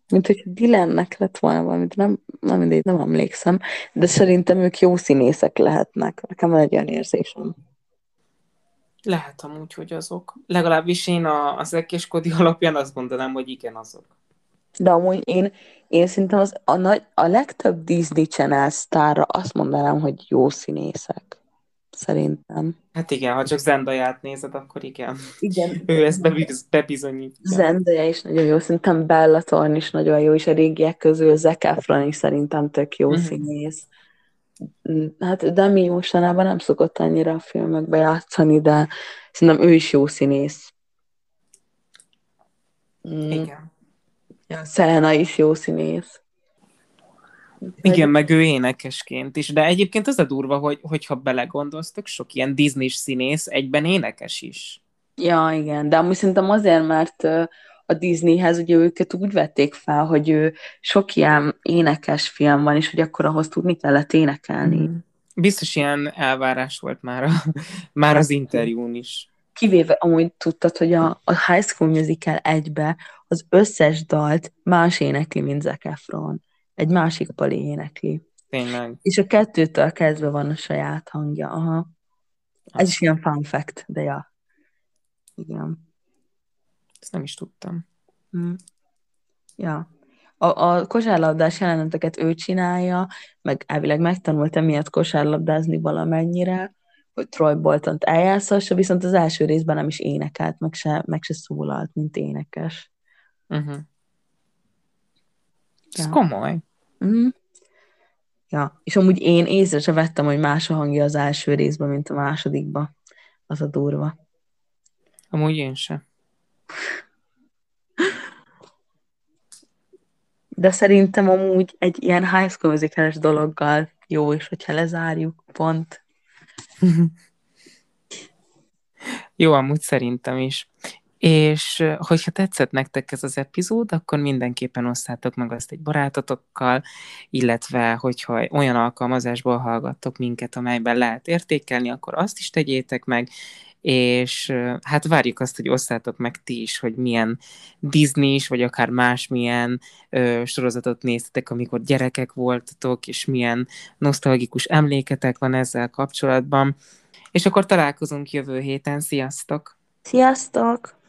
Mint hogy Dylannek lett volna valami, de nem, nem mindegy, nem emlékszem, de szerintem ők jó színészek lehetnek. Nekem van egy olyan érzésem. Lehet amúgy, hogy azok. Legalábbis én a, az ekkéskodi alapján azt mondanám, hogy igen, azok. De amúgy én, én szerintem az, a, nagy, a legtöbb Disney Channel sztárra azt mondanám, hogy jó színészek. Szerintem. Hát igen, ha csak Zendaját nézed, akkor igen. Igen. ő ezt bebiz, bebizonyítja. Zendaya is nagyon jó, szerintem Bella Thorne is nagyon jó, és a régiek közül Zac Efron is szerintem tök jó Mhm. színész. Hát Demi mostanában nem szokott annyira a filmekbe játszani, de szerintem ő is jó színész. Mm. Igen. Ja, Selena is jó színész. Igen, meg ő énekesként is, de egyébként az a durva, hogy, hogyha belegondolsz, sok ilyen disney színész egyben énekes is. Ja, igen, de amúgy szerintem azért, mert a Disneyhez ugye őket úgy vették fel, hogy ő sok ilyen énekes film van, és hogy akkor ahhoz tudni kellett énekelni. Biztos ilyen elvárás volt már, a, már az interjún is. Kivéve amúgy tudtad, hogy a, a High School Musical egybe az összes dalt más énekli, mint Zac Efron. Egy másik pali énekli. Tényleg. És a kettőtől kezdve van a saját hangja. Aha. Ez is ilyen fun fact, de ja. Igen. Ezt nem is tudtam. Hm. Ja. A, a kosárlabdás jeleneteket ő csinálja, meg elvileg megtanult emiatt kosárlabdázni valamennyire, hogy Troy Boltont eljátszassa, viszont az első részben nem is énekelt, meg se, meg se szólalt, mint énekes. Uh-huh. Ez Ja. komoly. Mm. Ja, és amúgy én észre se vettem, hogy más a hangja az első részben, mint a másodikban. Az a durva. Amúgy én sem. De szerintem amúgy egy ilyen high school musical dologgal jó is, hogyha lezárjuk, pont. Jó, amúgy szerintem is. És hogyha tetszett nektek ez az epizód, akkor mindenképpen osszátok meg azt egy barátotokkal, illetve hogyha olyan alkalmazásból hallgattok minket, amelyben lehet értékelni, akkor azt is tegyétek meg, és hát várjuk azt, hogy osszátok meg ti is, hogy milyen disney vagy akár másmilyen ö, sorozatot néztetek, amikor gyerekek voltatok, és milyen nosztalgikus emléketek van ezzel kapcsolatban. És akkor találkozunk jövő héten. Sziasztok! Sziasztok!